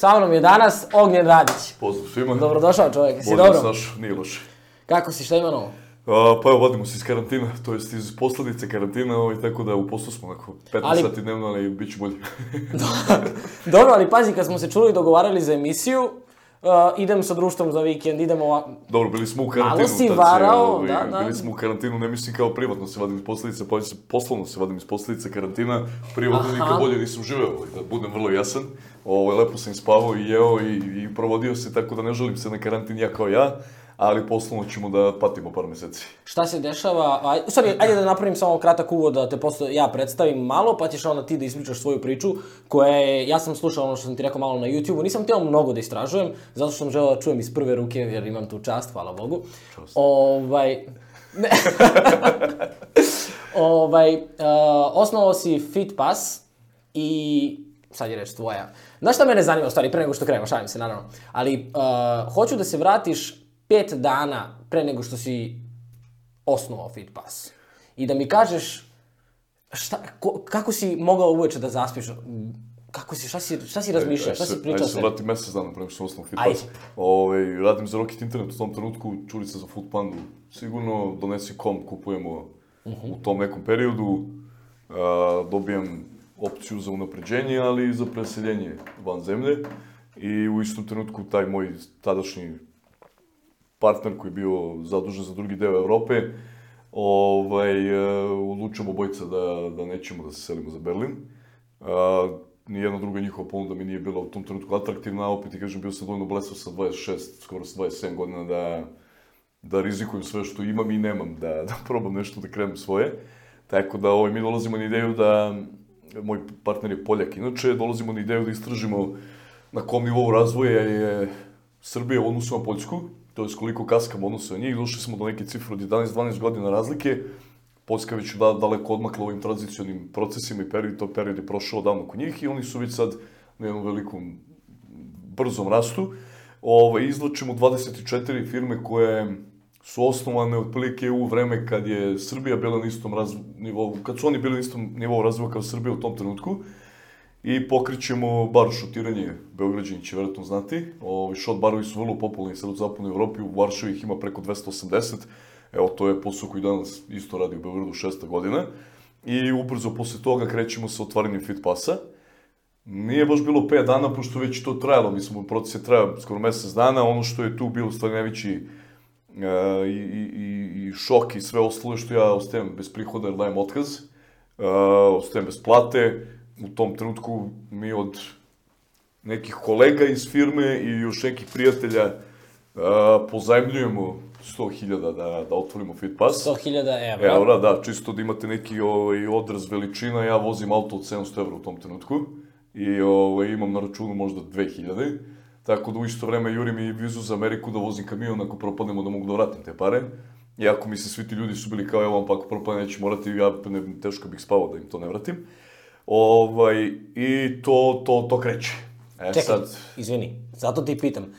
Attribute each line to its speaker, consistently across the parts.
Speaker 1: Sa mnom je danas Ognjen Radić.
Speaker 2: Pozdrav svima.
Speaker 1: Dobrodošao čovjek, jesi
Speaker 2: Pozdrav,
Speaker 1: dobro?
Speaker 2: Saš, nije loše.
Speaker 1: Kako si, šta ima novo?
Speaker 2: A, pa evo, vadimo se iz karantina, to jest iz posljedice karantina, ovaj, tako da u poslu smo onako 15
Speaker 1: Ali-
Speaker 2: sati dnevno, ali bit će bolje.
Speaker 1: Dobro, ali pazi, kad smo se čuli i dogovarali za emisiju, uh, idem sa društvom za vikend, idemo ovako.
Speaker 2: Dobro, bili smo u karantinu.
Speaker 1: Malo si varao,
Speaker 2: ovaj,
Speaker 1: da, da.
Speaker 2: Bili smo u karantinu, ne mislim kao privatno se vadim iz posljedice, pa se poslovno se vadim iz posljedice karantina. Privatno
Speaker 1: Aha.
Speaker 2: nikad bolje nisam živeo, ovaj, da budem vrlo jasan. Ovaj, lepo sam spavao i jeo i, i provodio se, tako da ne želim se na karantin ja kao ja, ali poslovno ćemo da patimo par meseci.
Speaker 1: Šta se dešava? Aj, u stvari, ajde da napravim samo kratak uvod da te posto ja predstavim malo, pa ćeš onda ti da ispričaš svoju priču, koja je, ja sam slušao ono što sam ti rekao malo na YouTube-u, nisam htio mnogo da istražujem, zato što sam želeo da čujem iz prve ruke, jer imam tu čast, hvala Bogu.
Speaker 2: Čast.
Speaker 1: Ovaj, ne. ovaj, uh, osnovao si FitPass i sad je reč tvoja. Znaš šta mene zanima, u stvari, pre nego što krenemo, šalim se, naravno. Ali, uh, hoću da se vratiš pet dana pre nego što si osnovao FitPass. I da mi kažeš šta, ko, kako si mogao uveče da zaspiš, kako si, šta si, šta si razmišljao, šta si pričao
Speaker 2: Ajde se vratim mesec dana pre nego što
Speaker 1: Ajde.
Speaker 2: fitpass. Ovaj, radim za Rocket Internet u tom trenutku, čurica za Foodpandu. Sigurno donesi kom, kupujemo
Speaker 1: Mhm.
Speaker 2: u tom nekom periodu. A, dobijam opciju za unapređenje, ali i za preseljenje van zemlje. I u istom trenutku taj moj tadašnji partner koji je bio zadužen za drugi deo Evrope, ovaj, e, odlučujemo obojica da, da nećemo da se selimo za Berlin. A, nijedna druga njihova ponuda mi nije bila u tom trenutku atraktivna, opet ti kažem, bio sam dovoljno blesav sa 26, skoro sa 27 godina da, da rizikujem sve što imam i nemam, da, da probam nešto da krenem svoje. Tako da ovaj, mi dolazimo na ideju da, moj partner je Poljak, inače dolazimo na ideju da istražimo na kom nivou razvoja je Srbija u odnosu na Poljsku, to je koliko kaskamo odnosu na njih, došli smo do neke cifre od 11-12 godina razlike, Poljska već da, daleko odmakla ovim tranzicionim procesima i period, to period je prošao davno kod njih i oni su već sad na jednom velikom brzom rastu. Ovaj, izvlačimo 24 firme koje su osnovane otprilike u vreme kad je Srbija bila na istom raz, nivou, kad su oni bili na istom nivou razvoja kao Srbija u tom trenutku. I pokrećemo bar šutiranje, Beograđani će vjerojatno znati. Ovi šot barovi su vrlo popularni sad u zapadnoj Evropi, u Varšavi ih ima preko 280. Evo, to je posao koji danas isto radi u Beogradu šesta godina. I ubrzo posle toga krećemo sa otvaranjem Fitpassa. Nije baš bilo 5 dana, pošto već to trajalo, mislim, proces je trajao skoro mesec dana, ono što je tu bilo stvari najveći e, i, i, i, šok i sve ostalo što ja ostajem bez prihoda jer dajem otkaz, e, ostajem bez plate, u tom trenutku mi od nekih kolega iz firme i još nekih prijatelja e, pozajmljujemo 100.000 da, da otvorimo Fitpass.
Speaker 1: 100.000 evra.
Speaker 2: Eura, da, čisto da imate neki ovaj, odraz veličina, ja vozim auto od 700 evra u tom trenutku i ovaj, imam na računu možda 2000, tako da u isto vreme jurim i vizu za Ameriku da vozim kamion ako propadnemo da mogu da vratim te pare. Iako mi se svi ti ljudi su bili kao, evo vam pa ako propadne neće morati, ja ne, teško bih spavao da im to ne vratim. Ovaj, I to, to, to kreće. E,
Speaker 1: Čekaj,
Speaker 2: sad,
Speaker 1: izvini, zato ti pitam.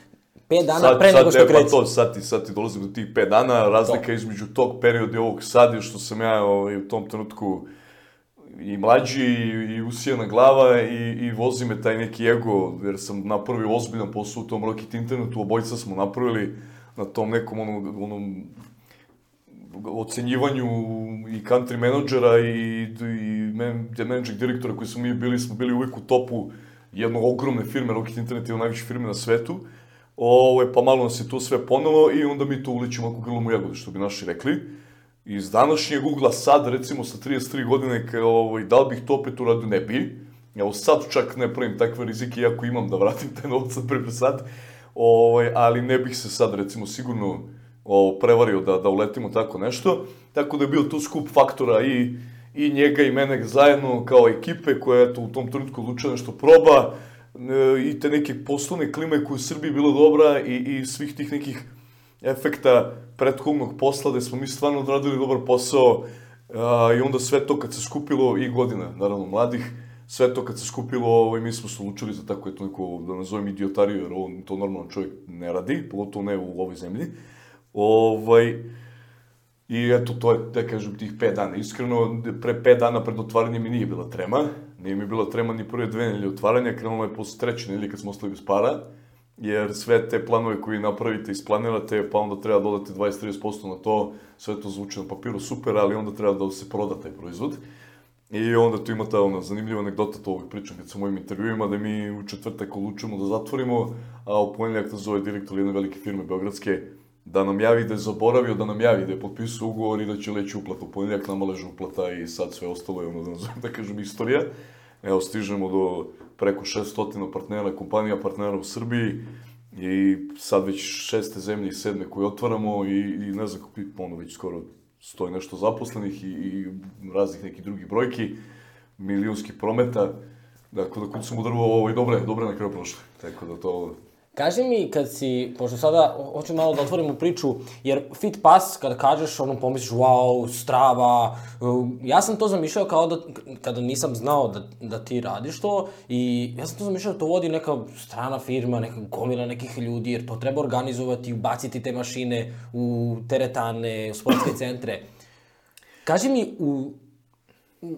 Speaker 1: Pet dana
Speaker 2: sad,
Speaker 1: pre
Speaker 2: sad,
Speaker 1: nego što
Speaker 2: e, pa
Speaker 1: kreće.
Speaker 2: to, sad ti, sad ti dolazim do tih 5 dana, razlika između tog perioda i ovog sad je što sam ja ovaj, u tom trenutku i mlađi i, i usijana glava i, i vozi me taj neki ego, jer sam napravio ozbiljan posao u tom Rocket Internetu, obojica smo napravili na tom nekom onom, onom ocenjivanju i country menadžera i, i man, managing direktora koji smo mi bili, smo bili uvijek u topu jedne ogromne firme, Rocket Internet je najveće firme na svetu. Ove, pa malo nas je to sve ponelo i onda mi to uličimo ako grlom u jagode, što bi naši rekli. Iz današnjeg ugla sad, recimo sa 33 godine, ovaj, da li bih to opet uradio, ne bi. Evo sad čak ne pravim takve rizike, iako imam da vratim taj novac sad prvi sad. Ovaj, ali ne bih se sad, recimo, sigurno o, prevario da, da uletimo tako nešto. Tako da je bio tu skup faktora i, i njega i mene zajedno kao ekipe koja je to u tom trenutku odlučila nešto proba e, i te neke poslovne klime koje u Srbiji bila dobra i, i svih tih nekih efekta prethodnog posla gde smo mi stvarno odradili dobar posao a, i onda sve to kad se skupilo i godina, naravno mladih, sve to kad se skupilo, ovaj, mi smo se odlučili za tako eto neko, da nazovem idiotariju, jer ovo, to normalno čovjek ne radi, pogotovo ne u ovoj zemlji. Ovaj, I eto, to je, da kažem, tih pet dana. Iskreno, pre pet dana pred otvaranjem mi nije bila trema. Nije mi bila trema ni prve dve nedelje otvaranja, krenulo je posle treće nedelje kad smo ostali bez para, jer sve te planove koje napravite, isplanirate, pa onda treba dodati 20-30% na to, sve to zvuči na papiru super, ali onda treba da se proda taj proizvod. I onda tu ima ta ona zanimljiva anegdota, to uvijek pričam kad sam u mojim intervjuima, da mi u četvrtak odlučujemo da zatvorimo, a u ponedjeljak nas zove direktor jedne velike firme Beogradske, da nam javi da je zaboravio, da nam javi da je potpisao ugovor i da će leći uplata. U ponedjeljak nama leže uplata i sad sve ostalo je ono, da nazovem, da kažem, istorija. Evo, stižemo do preko 600 partnera, kompanija partnera u Srbiji i sad već šeste zemlje i sedme koje otvaramo i, i ne znam, ono već skoro stoji nešto zaposlenih i, i raznih nekih drugih brojki, milionskih prometa, dakle, da kucam u drvo, ovo je dobro, dobro na kraju prošlo. Tako da to
Speaker 1: Kaži mi kad si, pošto sada hoću malo da otvorimo priču, jer Fit Pass, kada kažeš, ono pomisliš, wow, strava, ja sam to zamišljao kao da, kada nisam znao da, da ti radiš to, i ja sam to zamišljao da to vodi neka strana firma, neka gomila nekih ljudi, jer to treba organizovati, ubaciti te mašine u teretane, u sportske centre. Kaži mi, u,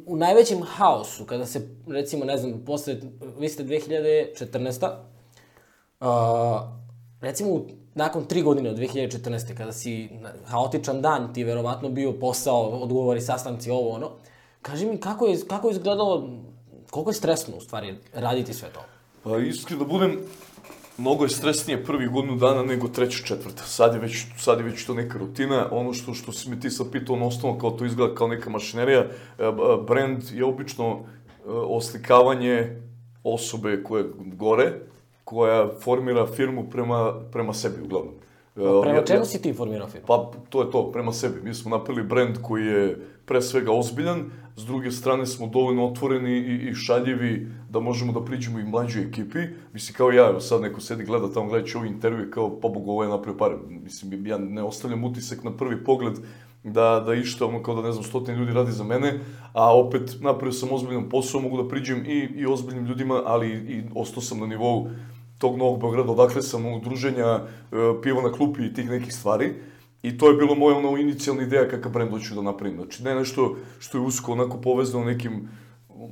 Speaker 1: u najvećem haosu, kada se, recimo, ne znam, posle, vi ste 2014 Uh, recimo, nakon tri godine od 2014. kada si haotičan dan, ti verovatno bio posao, odgovori, sastanci, ovo, ono, kaži mi kako je, kako je izgledalo, koliko je stresno, u stvari, raditi sve to?
Speaker 2: Pa, iskreno da budem, mnogo je stresnije prvi godinu dana nego treća četvrta. Sad je već, sad je već to neka rutina. Ono što, što si mi ti sad pitao na osnovu, kao to izgleda kao neka mašinerija, e, brand je obično e, oslikavanje osobe koje gore, koja formira firmu prema, prema sebi, uglavnom.
Speaker 1: Prema ja, čemu si ti formirao firmu?
Speaker 2: Pa, to je to, prema sebi. Mi smo napravili brend koji je pre svega ozbiljan, s druge strane smo dovoljno otvoreni i, i šaljivi da možemo da priđemo i mlađoj ekipi. Mislim, kao ja, evo sad neko sedi gleda tamo, gledajući ovaj intervju, kao, pa Bogu, ovo je napravio pare. Mislim, ja ne ostavljam utisak na prvi pogled da, da išta, ono kao da ne znam, stotine ljudi radi za mene, a opet napravio sam ozbiljan posao, mogu da priđem i, i ozbiljnim ljudima, ali i ostao sam na nivou tog Novog Beograda, odakle sam, onog druženja, e, piva na klupi i tih nekih stvari. I to je bilo moja ono inicijalna ideja kakav brend hoću da napravim. Znači, ne nešto što je usko onako povezano nekim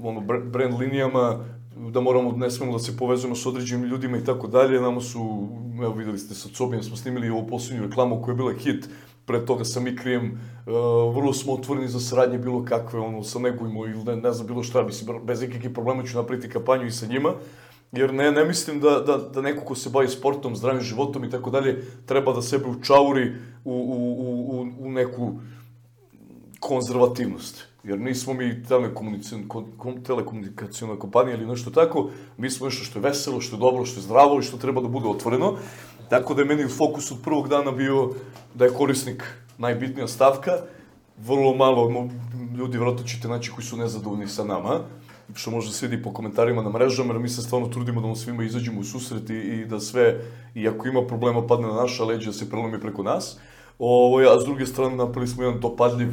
Speaker 2: ono, brand linijama, da moramo, ne smemo da se povezujemo s određenim ljudima i tako dalje. Nama su, evo videli ste sa Cobijem, smo snimili ovu poslednju reklamu koja je bila hit, pre toga sa mi krijem, uh, vrlo smo otvoreni za saradnje bilo kakve, ono, sa Negujmo ili ne, ne znam bilo šta, mislim, bez ikakvih problema ću napraviti kampanju i sa njima. Jer ne, ne mislim da, da, da neko ko se bavi sportom, zdravim životom i tako dalje, treba da sebe učauri u, u, u, u neku konzervativnost. Jer nismo mi telekomunikacijona kompanija ili nešto tako, mi smo nešto što je veselo, što je dobro, što je zdravo i što treba da bude otvoreno. Tako da je meni fokus od prvog dana bio da je korisnik najbitnija stavka. Vrlo malo ljudi, vjerojatno ćete naći koji su nezadovoljni sa nama, što može se vidi po komentarima na mrežama, jer mi se stvarno trudimo da mu svima izađemo u susret i, i da sve, i ako ima problema, padne na naša leđa, da se prelomi preko nas. Ovo, a s druge strane napravili smo jedan dopadljiv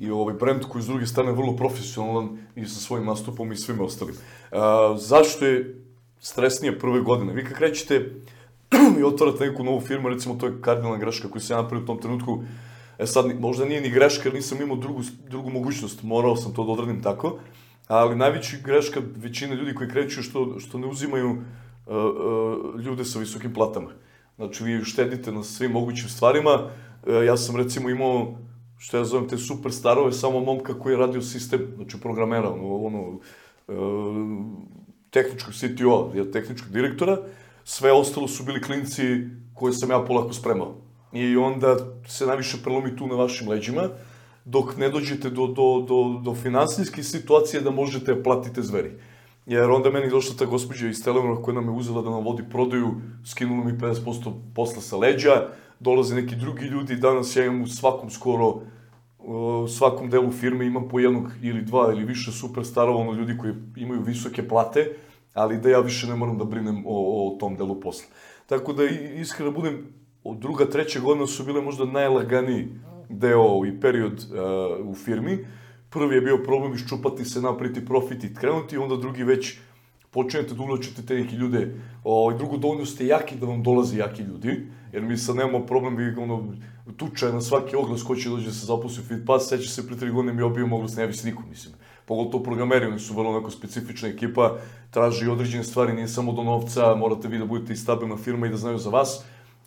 Speaker 2: i ovaj brend koji s druge strane vrlo profesionalan i sa svojim nastupom i svime ostalim. A, zašto je stresnije prve godine? Vi kad krećete i otvarate neku novu firmu, recimo to je kardinalna greška koju sam ja napravio u tom trenutku, E sad, možda nije ni greška, jer nisam imao drugu, drugu mogućnost, morao sam to da odradim tako, ali najveći greška većine ljudi koji kreću što, što ne uzimaju uh, uh, ljude sa visokim platama. Znači, vi štedite na svim mogućim stvarima. Uh, ja sam recimo imao, što ja zovem te superstarove, samo momka koji je radio sistem, znači programera, ono, ono uh, tehničkog CTO, tehničkog direktora, sve ostalo su bili klinci koje sam ja polako spremao. I onda se najviše prelomi tu na vašim leđima, dok ne dođete do, do, do, do finansijske situacije da možete platite zveri. Jer onda meni došla ta gospođa iz Telenora koja nam je uzela da nam vodi prodaju, skinula mi 50% posla sa leđa, dolaze neki drugi ljudi, danas ja imam u svakom skoro, u svakom delu firme imam po jednog ili dva ili više superstarova, ono ljudi koji imaju visoke plate, ali da ja više ne moram da brinem o, o tom delu posla. Tako da iskreno budem, od druga, treća godina su bile možda najlaganiji deo i period uh, u firmi. Prvi je bio problem iščupati se, napriti profit i krenuti, onda drugi već počinjete da uvlačite te neki ljude. Ovaj, drugo, dovoljno ste jaki da vam dolaze jaki ljudi, jer mi sad nemamo problem, vi ono, tuča na svaki oglas ko će dođe da se zaposli u Fitpass, seća se pre tri godine mi obio moglo se ne bi niko, mislim. pogotovo programeri, oni su vrlo onako specifična ekipa, traži određene stvari, nije samo do novca, morate vi da budete i stabilna firma i da znaju za vas.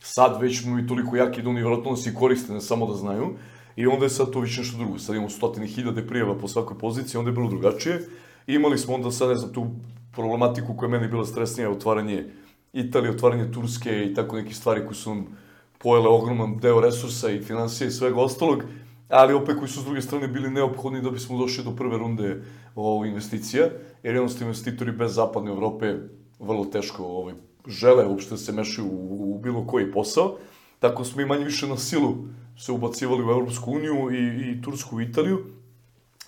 Speaker 2: Sad već smo i toliko jaki da oni vjerojatno nas i koriste, ne samo da znaju. I onda je sad to već nešto drugo. Sad imamo stotine hiljade prijeva po svakoj poziciji, onda je bilo drugačije. I imali smo onda sad, ne znam, tu problematiku koja je meni bila stresnija, otvaranje Italije, otvaranje Turske i tako neke stvari koje su nam pojele ogroman deo resursa i financije i svega ostalog, ali opet koji su s druge strane bili neophodni da bismo došli do prve runde ovo, investicija, jer jednostavno investitori bez zapadne Evrope vrlo teško ovaj, žele uopšte da se mešaju u, u bilo koji posao. Tako smo i manje više na silu se ubacivali u Evropsku uniju i, i Tursku i Italiju.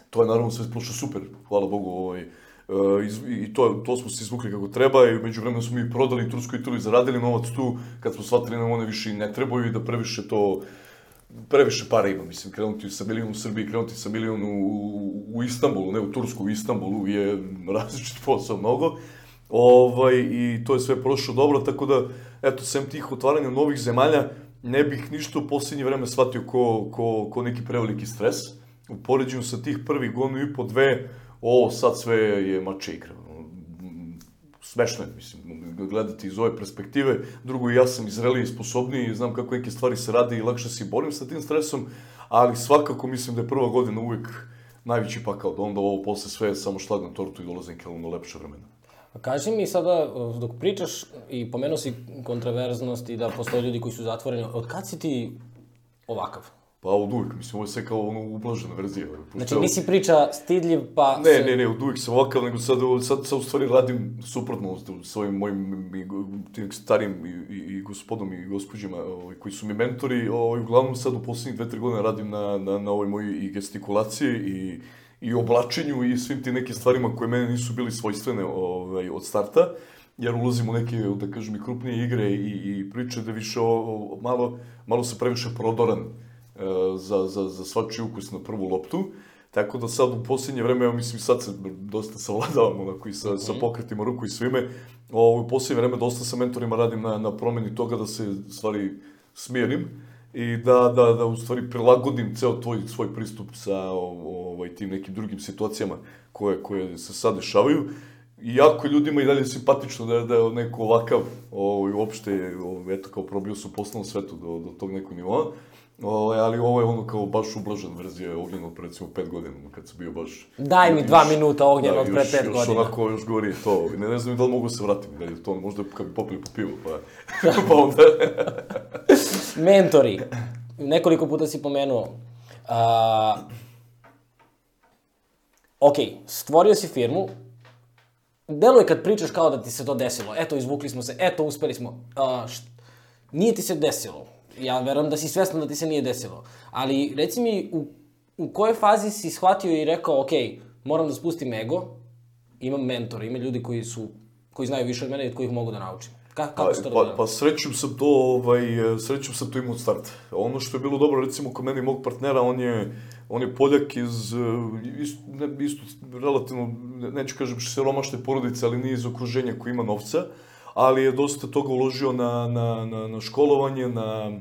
Speaker 2: To je naravno sve prošlo super, hvala Bogu, ovaj, Uh, i to, to smo se izvukli kako treba i među vremena smo mi prodali Tursku i Italiju, zaradili novac tu, kad smo shvatili da nam one više ne trebaju i da previše to previše para ima, mislim, krenuti sa milion u Srbiji, krenuti sa milion u, u, Istanbulu, ne u Tursku, u Istanbulu je različit posao mnogo. Ovaj, I to je sve prošlo dobro, tako da, eto, sem tih otvaranja novih zemalja, ne bih ništa u posljednje vreme shvatio ko, ko, ko neki preveliki stres. U poređenju sa tih prvih godinu i po dve, ovo sad sve je mače igra. Smešno je, mislim, gledati iz ove perspektive. Drugo, ja sam izreliji i sposobniji, znam kako neke stvari se rade i lakše se borim sa tim stresom, ali svakako mislim da je prva godina uvek najveći pakao, da onda ovo posle sve samo šlag na tortu i dolaze neke lepše vremena.
Speaker 1: A kaži mi sada, dok pričaš i pomenuo si kontraverznost i da postoje ljudi koji su zatvoreni, od kad si ti ovakav?
Speaker 2: Pa od uvijek, mislim, ovo je sve kao ono ublažena verzija.
Speaker 1: Znači nisi priča stidljiv, pa...
Speaker 2: Ne, ne, ne, od uvijek sam ovakav, nego sad, sad, sad u stvari radim suprotno s svojim mojim i, tim starim i, i, i gospodom i gospođima ovaj, koji su mi mentori. Ovaj, uglavnom sad u poslednjih dve, tri godine radim na, na, na ovoj mojoj i gestikulaciji i, i oblačenju i svim tim nekim stvarima koje mene nisu bili svojstvene ovaj, od starta jer ulazim u neke, da kažem, i krupnije igre i, i priče da više o, malo, malo se previše prodoran E, za, za, za svačiji ukus na prvu loptu. Tako da sad u posljednje vreme, ja mislim sad se dosta savladavam onako i sa, mm -hmm. sa pokretima ruku i svime. O, u posljednje vreme dosta sa mentorima radim na, na promeni toga da se stvari smijerim i da, da, da u stvari prilagodim ceo tvoj, svoj pristup sa ovaj, tim nekim drugim situacijama koje, koje se sad dešavaju. Iako ljudima i dalje simpatično da, da je neko ovakav, ovaj, uopšte, ovaj, eto, kao probio su u poslovnom svetu do, do tog nekog nivoa. Ovaj, ali ovo je ono kao baš ublažen verzija Ognjena od recimo pet godina, kad sam bio baš...
Speaker 1: Daj mi dva minuta Ognjena da, od pre pet još, godina.
Speaker 2: Još onako, još govori to, ne, ne znam da li mogu se vratim, da je to možda kad bi popili po pivu, pa, pa onda...
Speaker 1: Mentori, nekoliko puta si pomenuo. Uh, ok, stvorio si firmu, deluje kad pričaš kao da ti se to desilo, eto izvukli smo se, eto uspeli smo, uh, št, nije ti se desilo ja verujem da si svestan da ti se nije desilo. Ali reci mi, u, u kojoj fazi si shvatio i rekao, ok, moram da spustim ego, imam mentora, ima ljudi koji su, koji znaju više od mene i od kojih mogu da naučim. Ka, kako
Speaker 2: se to pa, pa srećom sam to, ovaj, srećom sam to imao od starta. Ono što je bilo dobro, recimo, kod mene i mog partnera, on je, on je Poljak iz, isto, ne, isto relativno, neću kažem siromašne porodice, ali nije iz okruženja koji ima novca. Ali je dosta toga uložio na, na, na, na školovanje, na,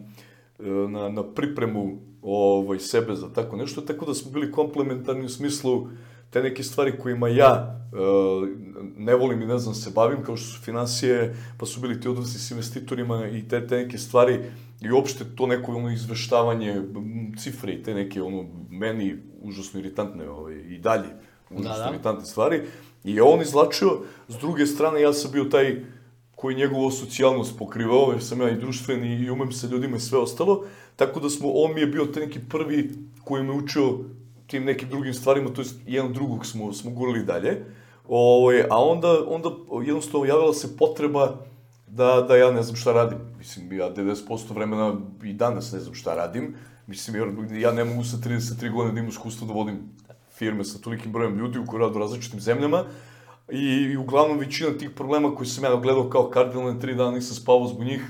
Speaker 2: na, na pripremu ovaj, sebe za tako nešto, tako da smo bili komplementarni u smislu te neke stvari kojima ja uh, ne volim i ne znam se bavim, kao što su financije, pa su bili ti odnosi s investitorima i te, te neke stvari i uopšte to neko ono izveštavanje cifre i te neke ono meni užasno iritantne ovaj, i dalje užasno da, da. iritantne stvari i je on izlačio, s druge strane ja sam bio taj koji njegovu socijalnost pokrivao, jer sam ja i društveni i umem sa ljudima i sve ostalo, tako da smo, on mi je bio taj neki prvi koji me učio tim nekim drugim stvarima, to jest jedan drugog smo, smo gurali dalje. Ovaj, a onda, onda jednostavno javila se potreba da, da ja ne znam šta radim. Mislim, ja 90% vremena i danas ne znam šta radim. Mislim, jer ja ne mogu sa 33 godine da imam iskustvo da vodim firme sa tolikim brojem ljudi u koji radu u različitim zemljama, I, I uglavnom većina tih problema koji sam ja gledao kao kardinalne tri dana nisam spavao zbog njih,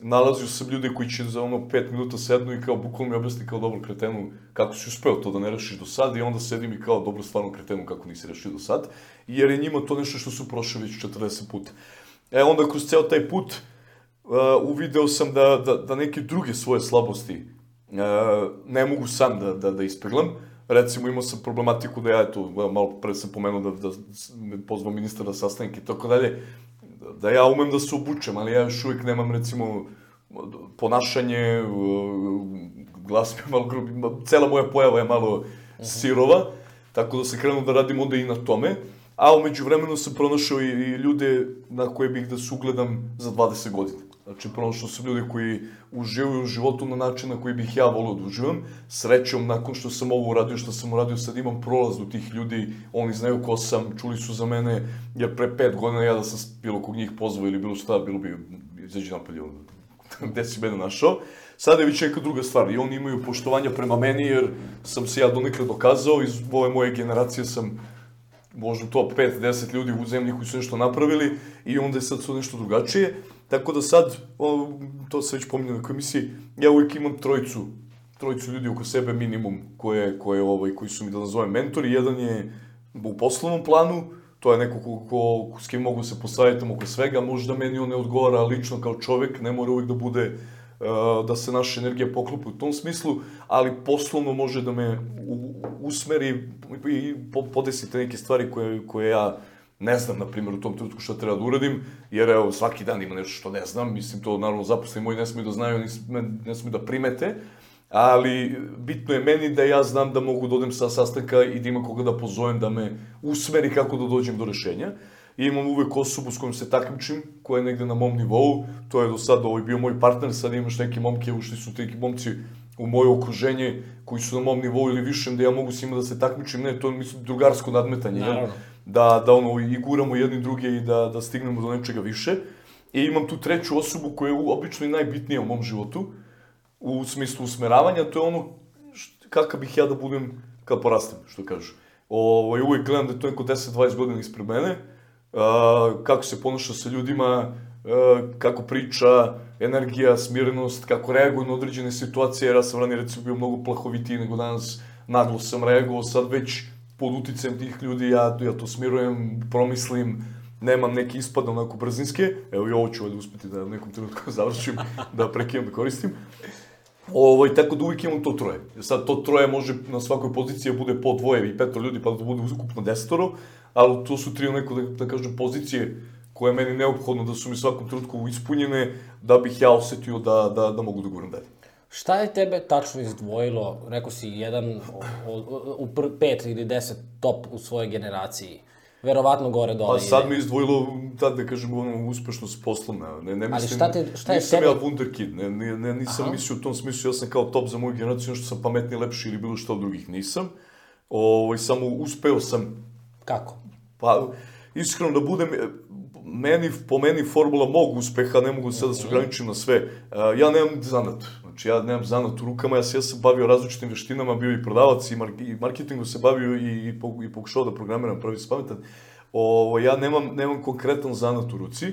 Speaker 2: nalazio sam ljude koji će za ono pet minuta sednu i kao bukvalno mi objasni kao dobro kretenu kako si uspeo to da ne rešiš do sad i onda sedim i kao dobro stvarno kretenu kako nisi rešio do sad, jer je njima to nešto što su prošli već 40 puta. E onda kroz ceo taj put uh, uvideo sam da, da, da neke druge svoje slabosti uh, ne mogu sam da, da, da ispeglam, recimo imao sam problematiku da ja, eto, malo pre sam pomenuo da, da me pozvao ministar da sastanke i tako dalje, da ja umem da se obučem, ali ja još uvijek nemam, recimo, ponašanje, glas mi je malo grubi, cela moja pojava je malo sirova, tako da se krenuo da radim onda i na tome, a umeđu vremenu sam pronašao i, i ljude na koje bih da se ugledam za 20 godina. Znači, pronašao sam ljude koji uživaju u životu na način na koji bih ja volio da uživam. Srećom, nakon što sam ovo uradio, što sam uradio, sad imam prolaz do tih ljudi, oni znaju ko sam, čuli su za mene, jer pre pet godina ja da sam bilo kog njih pozvao ili bilo šta, bilo bi, izađi napolje, gde si mene našao. Sada je već neka druga stvar i oni imaju poštovanja prema meni jer sam se ja donekle dokazao, iz ove moje generacije sam možda top 5-10 ljudi u zemlji koji su nešto napravili i onda je sad su nešto drugačije. Tako da sad, o, to se već pominje na komisiji, ja uvijek imam trojicu, trojicu ljudi oko sebe minimum koje, koje, ovaj, koji su mi da nazovem mentori. Jedan je u poslovnom planu, to je neko ko, ko, s kim mogu se posavjetam oko svega, možda meni on ne odgovara lično kao čovek, ne mora uvijek da bude da se naša energija poklopi u tom smislu, ali poslovno može da me usmeri i podesite neke stvari koje, koje ja ne znam, na primjer, u tom trenutku šta treba da uradim, jer evo, svaki dan ima nešto što ne znam, mislim, to naravno zaposleni moji ne smiju da znaju, ne, smiju da primete, ali bitno je meni da ja znam da mogu da odem sa sastanka i da ima koga da pozovem da me usmeri kako da dođem do rešenja. I imam uvek osobu s kojom se takmičim, koja je negde na mom nivou, to je do sada ovaj bio moj partner, sad imaš neki momke, ušli su neki momci u moje okruženje koji su na mom nivou ili višem, da ja mogu s njima da se takmičim, ne, to je mislim drugarsko nadmetanje, Naravno. Da, da ono, i guramo jedni druge i da, da stignemo do nečega više. I imam tu treću osobu koja je obično i najbitnija u mom životu, u smislu usmeravanja, to je ono kakav bih ja da budem kad porastem, što kažu. Ovo, uvijek gledam da je to neko 10-20 godina ispred mene, a, kako se ponaša sa ljudima, a, kako priča, energija, smirenost, kako reaguje na određene situacije, jer ja sam ranije recimo bio mnogo plahovitiji nego danas, naglo sam reagovao, sad već pod uticajem tih ljudi ja, ja to smirujem, promislim, nemam neki ispad onako brzinske, evo i ovo ću ovdje uspeti da u nekom trenutku završim, da prekinem da koristim. Ovaj, tako da uvijek imamo to troje. Sad, to troje može na svakoj poziciji da bude po dvoje i petro ljudi, pa da bude ukupno desetoro, ali to su tri neko, da, da kažem, pozicije koje je meni neophodno da su mi svakom trenutku ispunjene, da bih ja osetio da, da, da mogu da guram dalje.
Speaker 1: Šta je tebe tačno izdvojilo, rekao si, jedan u pet ili deset top u svojoj generaciji? verovatno gore dole.
Speaker 2: Pa sad mi izdvojilo, tad da kažem, ono, uspešnost poslovna. Ne, ne mislim,
Speaker 1: Ali šta, te, šta je
Speaker 2: nisam
Speaker 1: tebe?
Speaker 2: ja wunderkid, ne, ne, ne, nisam Aha. mislio u tom smislu, ja sam kao top za moju generaciju, što sam pametniji, lepši ili bilo što od drugih, nisam. Ovo, ovaj, samo uspeo sam...
Speaker 1: Kako?
Speaker 2: Pa, iskreno da budem, meni, po meni formula mog uspeha, ne mogu sada da se mhm. ograničim na sve. Ja nemam zanat, znači ja nemam zanat u rukama, ja se, ja sam bavio različitim veštinama, bio i prodavac i, mar i marketingu se bavio i, i, i pokušao da programiram, pravi se pametan. O, ja nemam, nemam konkretan zanat u ruci,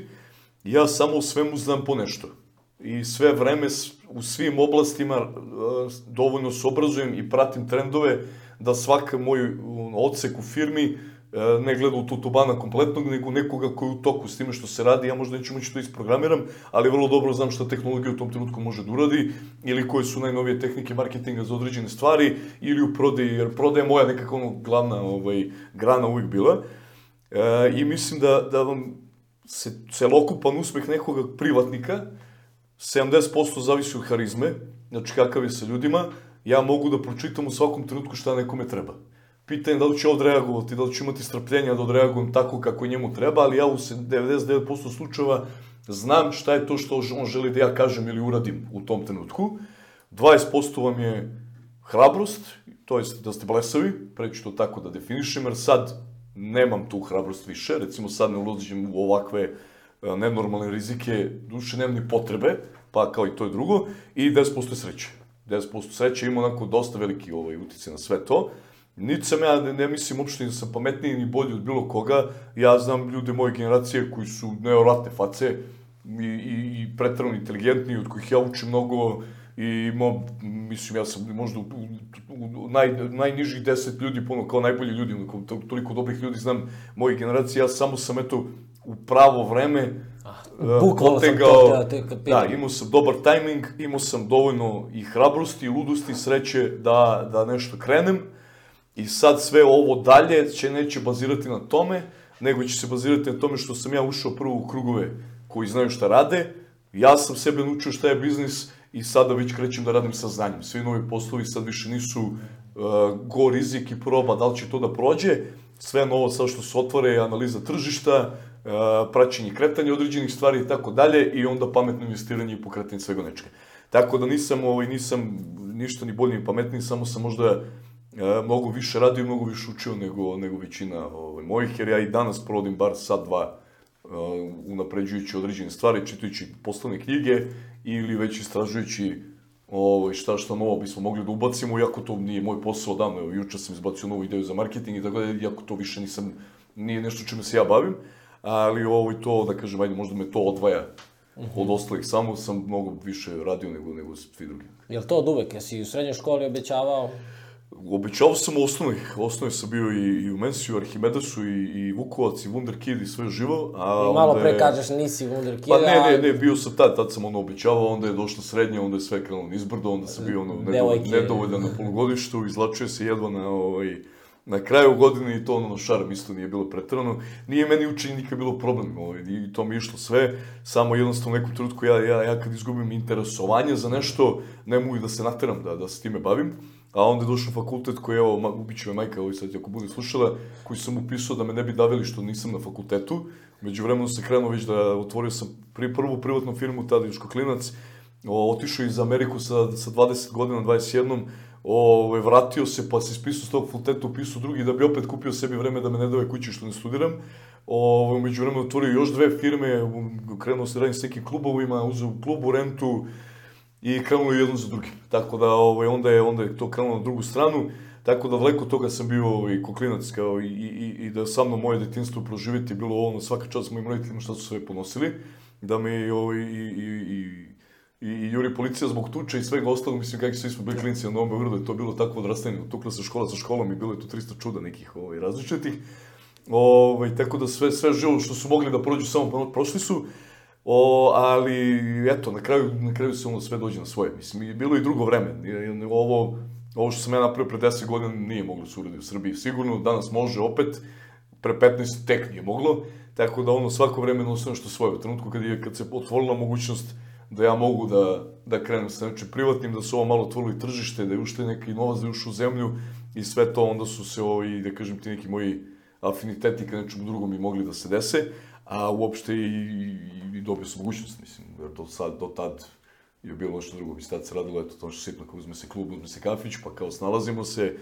Speaker 2: ja samo u svemu znam po nešto. I sve vreme u svim oblastima dovoljno se obrazujem i pratim trendove da svaka moj odsek u firmi E, ne gleda u tutubana kompletnog, nego nekoga koji u toku s time što se radi, ja možda neću moći to isprogramiram, ali vrlo dobro znam šta tehnologija u tom trenutku može da uradi, ili koje su najnovije tehnike marketinga za određene stvari, ili u prodaji, jer prodaja moja nekako ono glavna ovaj, grana uvijek bila. E, I mislim da, da vam se celokupan uspeh nekoga privatnika, 70% zavisi od harizme, znači kakav je sa ljudima, ja mogu da pročitam u svakom trenutku šta nekome treba pitanje da li će odreagovati, da li će imati strpljenja da odreagujem tako kako njemu treba, ali ja u 99% slučajeva znam šta je to što on želi da ja kažem ili uradim u tom trenutku. 20% vam je hrabrost, to jest da ste blesavi, preću to tako da definišem, jer sad nemam tu hrabrost više, recimo sad ne ulazim u ovakve e, nenormalne rizike, duše nemam ni potrebe, pa kao i to je drugo, i 10% je sreće. 10% sreće ima onako dosta veliki ovaj, utjecaj na sve to. Niti sam ja, ne, ne mislim uopšte da sam pametniji ni bolji od bilo koga. Ja znam ljude moje generacije koji su nevjerovatne face i, i, i pretrano inteligentni, od kojih ja učim mnogo i mo, mislim, ja sam možda u, u, u naj, najnižih deset ljudi, puno kao najbolji ljudi, toliko dobrih ljudi znam moje generacije, ja samo sam eto u pravo vreme
Speaker 1: ah, Bukvalno sam to te, te,
Speaker 2: Da, imao sam dobar tajming, imao sam dovoljno i hrabrosti, i ludosti, i sreće da, da nešto krenem I sad sve ovo dalje će neće bazirati na tome, nego će se bazirati na tome što sam ja ušao prvo u krugove koji znaju šta rade, ja sam sebe naučio šta je biznis i sada već krećem da radim sa znanjem. Svi novi poslovi sad više nisu uh, go rizik i proba da li će to da prođe, sve novo sad što se otvore je analiza tržišta, uh, praćenje kretanja određenih stvari i tako dalje i onda pametno investiranje i pokretanje svega nečega. Tako da nisam, ovaj, nisam ništa ni bolji ni pametniji, samo sam možda e, mnogo više radio i mnogo više učio nego, nego većina ovaj, mojih, jer ja i danas provodim bar sad dva uh, unapređujući određene stvari, čitajući poslovne knjige ili već istražujući ovaj, šta šta novo bismo mogli da ubacimo, iako to nije moj posao davno, evo, juče sam izbacio novu ideju za marketing i tako da, iako to više nisam, nije nešto čime se ja bavim, ali ovaj, to, da kažem, ajde, možda me to odvaja od ostalih, samo sam mnogo više radio nego, nego svi drugi.
Speaker 1: Jel to od uvek? Jesi u srednjoj školi obećavao?
Speaker 2: Obećavao sam u osnovi, sam bio i, i u Mensiju, Arhimedesu, i, i Vukovac, i Wunder Kid i sve živo, a
Speaker 1: I malo
Speaker 2: onda
Speaker 1: pre
Speaker 2: je-
Speaker 1: kažeš nisi Wunder Kid,
Speaker 2: Pa ne, ne, ne, bio sam tad, tad sam ono obećavao, onda je došlo srednje, onda je sve krenulo nizbrdo, onda sam bio ono nedovolj,
Speaker 1: Devojke.
Speaker 2: nedovoljan na polugodištu, izlačio se jedva na ovaj, na kraju godine i to ono šarm isto nije bilo pretrano. Nije meni učenje nikad bilo problem, ovaj, i to mi išlo sve, samo jednostavno u nekom trenutku ja, ja, ja kad izgubim interesovanje za nešto, ne mogu da se nateram da, da se time bavim. A onda je došao fakultet koji, evo, ma- ubit će me majka, ovaj sad ako bude slušala, koji sam upisao da me ne bi davili što nisam na fakultetu. Među vremenu se krenuo već da otvorio sam pri, prvu privatnu firmu, tada još klinac, o, otišao iz Ameriku sa, sa 20 godina, 21, ovaj, vratio se pa se ispisao s tog fakulteta, upisao drugi da bi opet kupio sebi vreme da me ne dave kući što ne studiram. Ovaj, među vremenu otvorio još dve firme, krenuo se radim s nekim klubovima, uzeo klubu rentu, i krenulo je jedno za drugim. Tako da ovaj, onda, je, onda je to krenulo na drugu stranu, tako da daleko od toga sam bio ovaj, koklinac kao i, i, i, da sa mnom moje detinstvo proživjeti je bilo ono svaka čast mojim roditeljima šta su sve ponosili, da me ovaj, i, i, i, i, i juri policija zbog tuče i svega ostalog, mislim kako svi smo bili klinici na Novom Beogradu, je to bilo takvo odrastanje, tukla se škola sa školom i bilo je tu 300 čuda nekih ovaj, različitih. Ovaj, tako da sve, sve živo što su mogli da prođu samo pro- prošli su. O, ali, eto, na kraju, na kraju se ono sve dođe na svoje. Mislim, i bilo i drugo vreme. Ovo, ovo što sam ja napravio pre 10 godina nije moglo se uradi u Srbiji. Sigurno, danas može opet, pre 15 tek nije moglo. Tako da ono svako vreme nosi nešto svoje. U trenutku kad, je, kad se otvorila mogućnost da ja mogu da, da krenem sa nečim privatnim, da su ovo malo otvorili tržište, da je ušte neki novac, da je u zemlju i sve to, onda su se ovi, da kažem ti, neki moji afiniteti ka nečemu drugom i mogli da se dese, a uopšte i, i, i dobio sam mogućnost, mislim, jer do sad, do tad je bilo nešto drugo, mislim, tad se radilo, eto, to što sitno, kao uzme se klub, uzme se kafić, pa kao snalazimo se,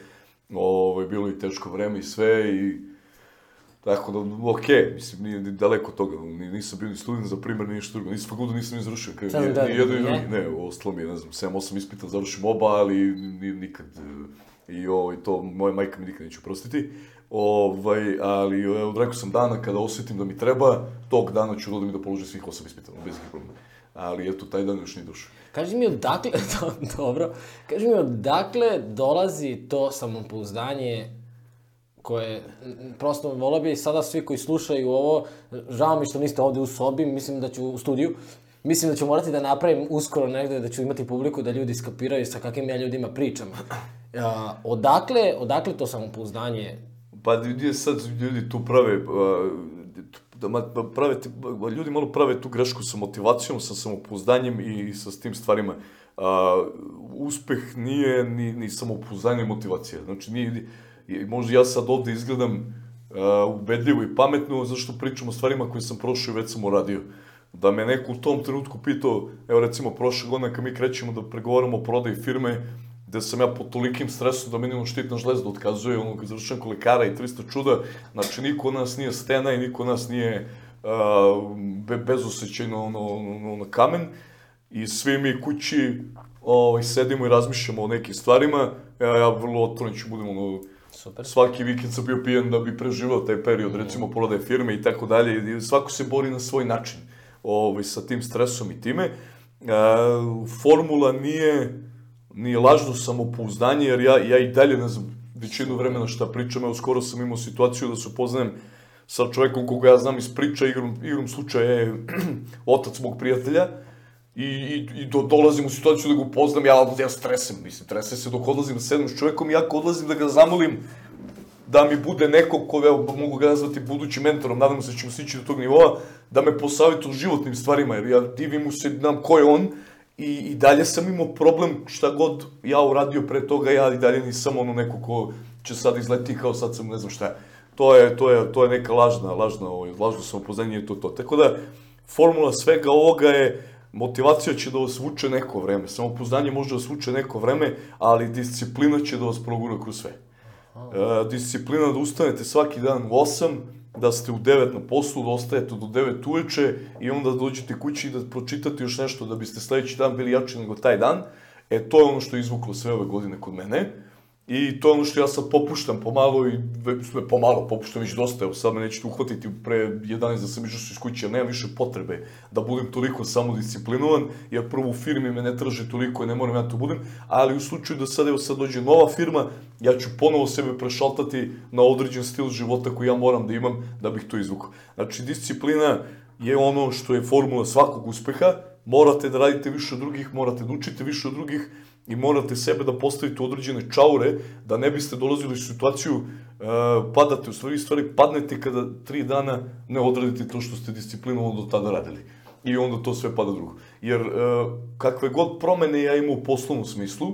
Speaker 2: ovo, je bilo i teško vreme i sve, i Tako da, okej, mislim, nije ni daleko od toga, ni, nisam bio ni student za primer, ni ništa drugo, nisam fakultet, nisam ni završio, kao, ni,
Speaker 1: da,
Speaker 2: ni jedno i
Speaker 1: ne?
Speaker 2: drugi, ne, ostalo mi je, ne znam, 7-8 ispita, završim oba, ali ni, nikad, i ovaj, to moja majka mi nikad neće oprostiti, ovaj, ali evo, rekao sam dana kada osjetim da mi treba, tog dana ću da odem i da položim svih 8 ispita, bez ikakvih problema. Ali eto, taj dan još nije došao.
Speaker 1: Kaži mi odakle, do, dobro, kaži mi odakle dolazi to samopouzdanje koje, prosto, volao bi sada svi koji slušaju ovo, žao mi što niste ovde u sobi, mislim da ću u studiju, mislim da ću morati da napravim uskoro negde, da ću imati publiku da ljudi skapiraju sa kakvim ja ljudima pričam. A, odakle, odakle to samopouzdanje?
Speaker 2: Pa gdje sad ljudi tu prave, da prave, ljudi malo prave tu grešku sa motivacijom, sa samopouzdanjem i sa s tim stvarima. A, uspeh nije ni, ni samopouzdanje motivacija. Znači, nije, možda ja sad ovde izgledam a, ubedljivo i pametno, zašto pričam o stvarima koje sam prošao i već sam uradio. Da me neko u tom trenutku pitao, evo recimo prošle godine kad mi krećemo da pregovaramo o prodaji firme, gde sam ja pod tolikim stresom da ono štitna žlezda otkazuje, ono kad završam kolekara i 300 čuda, znači niko od nas nije stena i niko od nas nije uh, be, bezosećajno ono, ono, ono, kamen i svi mi kući ovaj, sedimo i razmišljamo o nekim stvarima, ja, ja vrlo otvoren ću budem ono,
Speaker 1: Super.
Speaker 2: svaki vikend sam bio pijen da bi preživao taj period, recimo prodaje firme i tako dalje, i svako se bori na svoj način ovaj, sa tim stresom i time. E, formula nije, nije lažno samopouzdanje, jer ja, ja i dalje ne znam većinu vremena šta pričam, evo skoro sam imao situaciju da se upoznajem sa čovekom koga ja znam iz priča, igrom, igrom slučaja je otac mog prijatelja, I, i, i do, dolazim u situaciju da ga upoznam, ja, ja stresem, mislim, tresem se dok odlazim da sedem s čovjekom i ako odlazim da ga zamolim da mi bude neko ko, evo, mogu ga nazvati budućim mentorom, nadam se da ćemo stići do tog nivoa, da me posavite u životnim stvarima, jer ja divim mu se, znam ko je on, i, i dalje sam imao problem šta god ja uradio pre toga, ja i dalje nisam ono neko ko će sad izleti kao sad sam ne znam šta. To je, to je, to je neka lažna, lažna, ovaj, lažno samopoznanje i to to. Tako da, formula svega ovoga je, motivacija će da vas vuče neko vreme, samopoznanje može da vas vuče neko vreme, ali disciplina će da vas progura kroz sve. E, disciplina da ustanete svaki dan u 8, da ste u 9 na poslu, da ostajete do 9 uveče i onda da dođete kući da pročitate još nešto da biste sledeći dan bili jači nego taj dan. E, to je ono što je izvuklo sve ove godine kod mene. I to je ono što ja sad popuštam pomalo i sve pomalo popuštam već dosta, evo sad me nećete uhvatiti pre 11 da sam išao iz kuće, nemam više potrebe da budem toliko samodisciplinovan, jer prvo u firmi me ne traže toliko i ne moram ja to budem, ali u slučaju da sad evo sad dođe nova firma, ja ću ponovo sebe prešaltati na određen stil života koji ja moram da imam da bih to izvukao. Znači, disciplina je ono što je formula svakog uspeha, morate da radite više od drugih, morate da učite više od drugih, i morate sebe da postavite u određene čaure, da ne biste dolazili u situaciju uh, padate, u stvari, stvari padnete kada tri dana ne odradite to što ste disciplinovano do tada radili. I onda to sve pada drugo. Jer uh, kakve god promene ja imam u poslovnom smislu,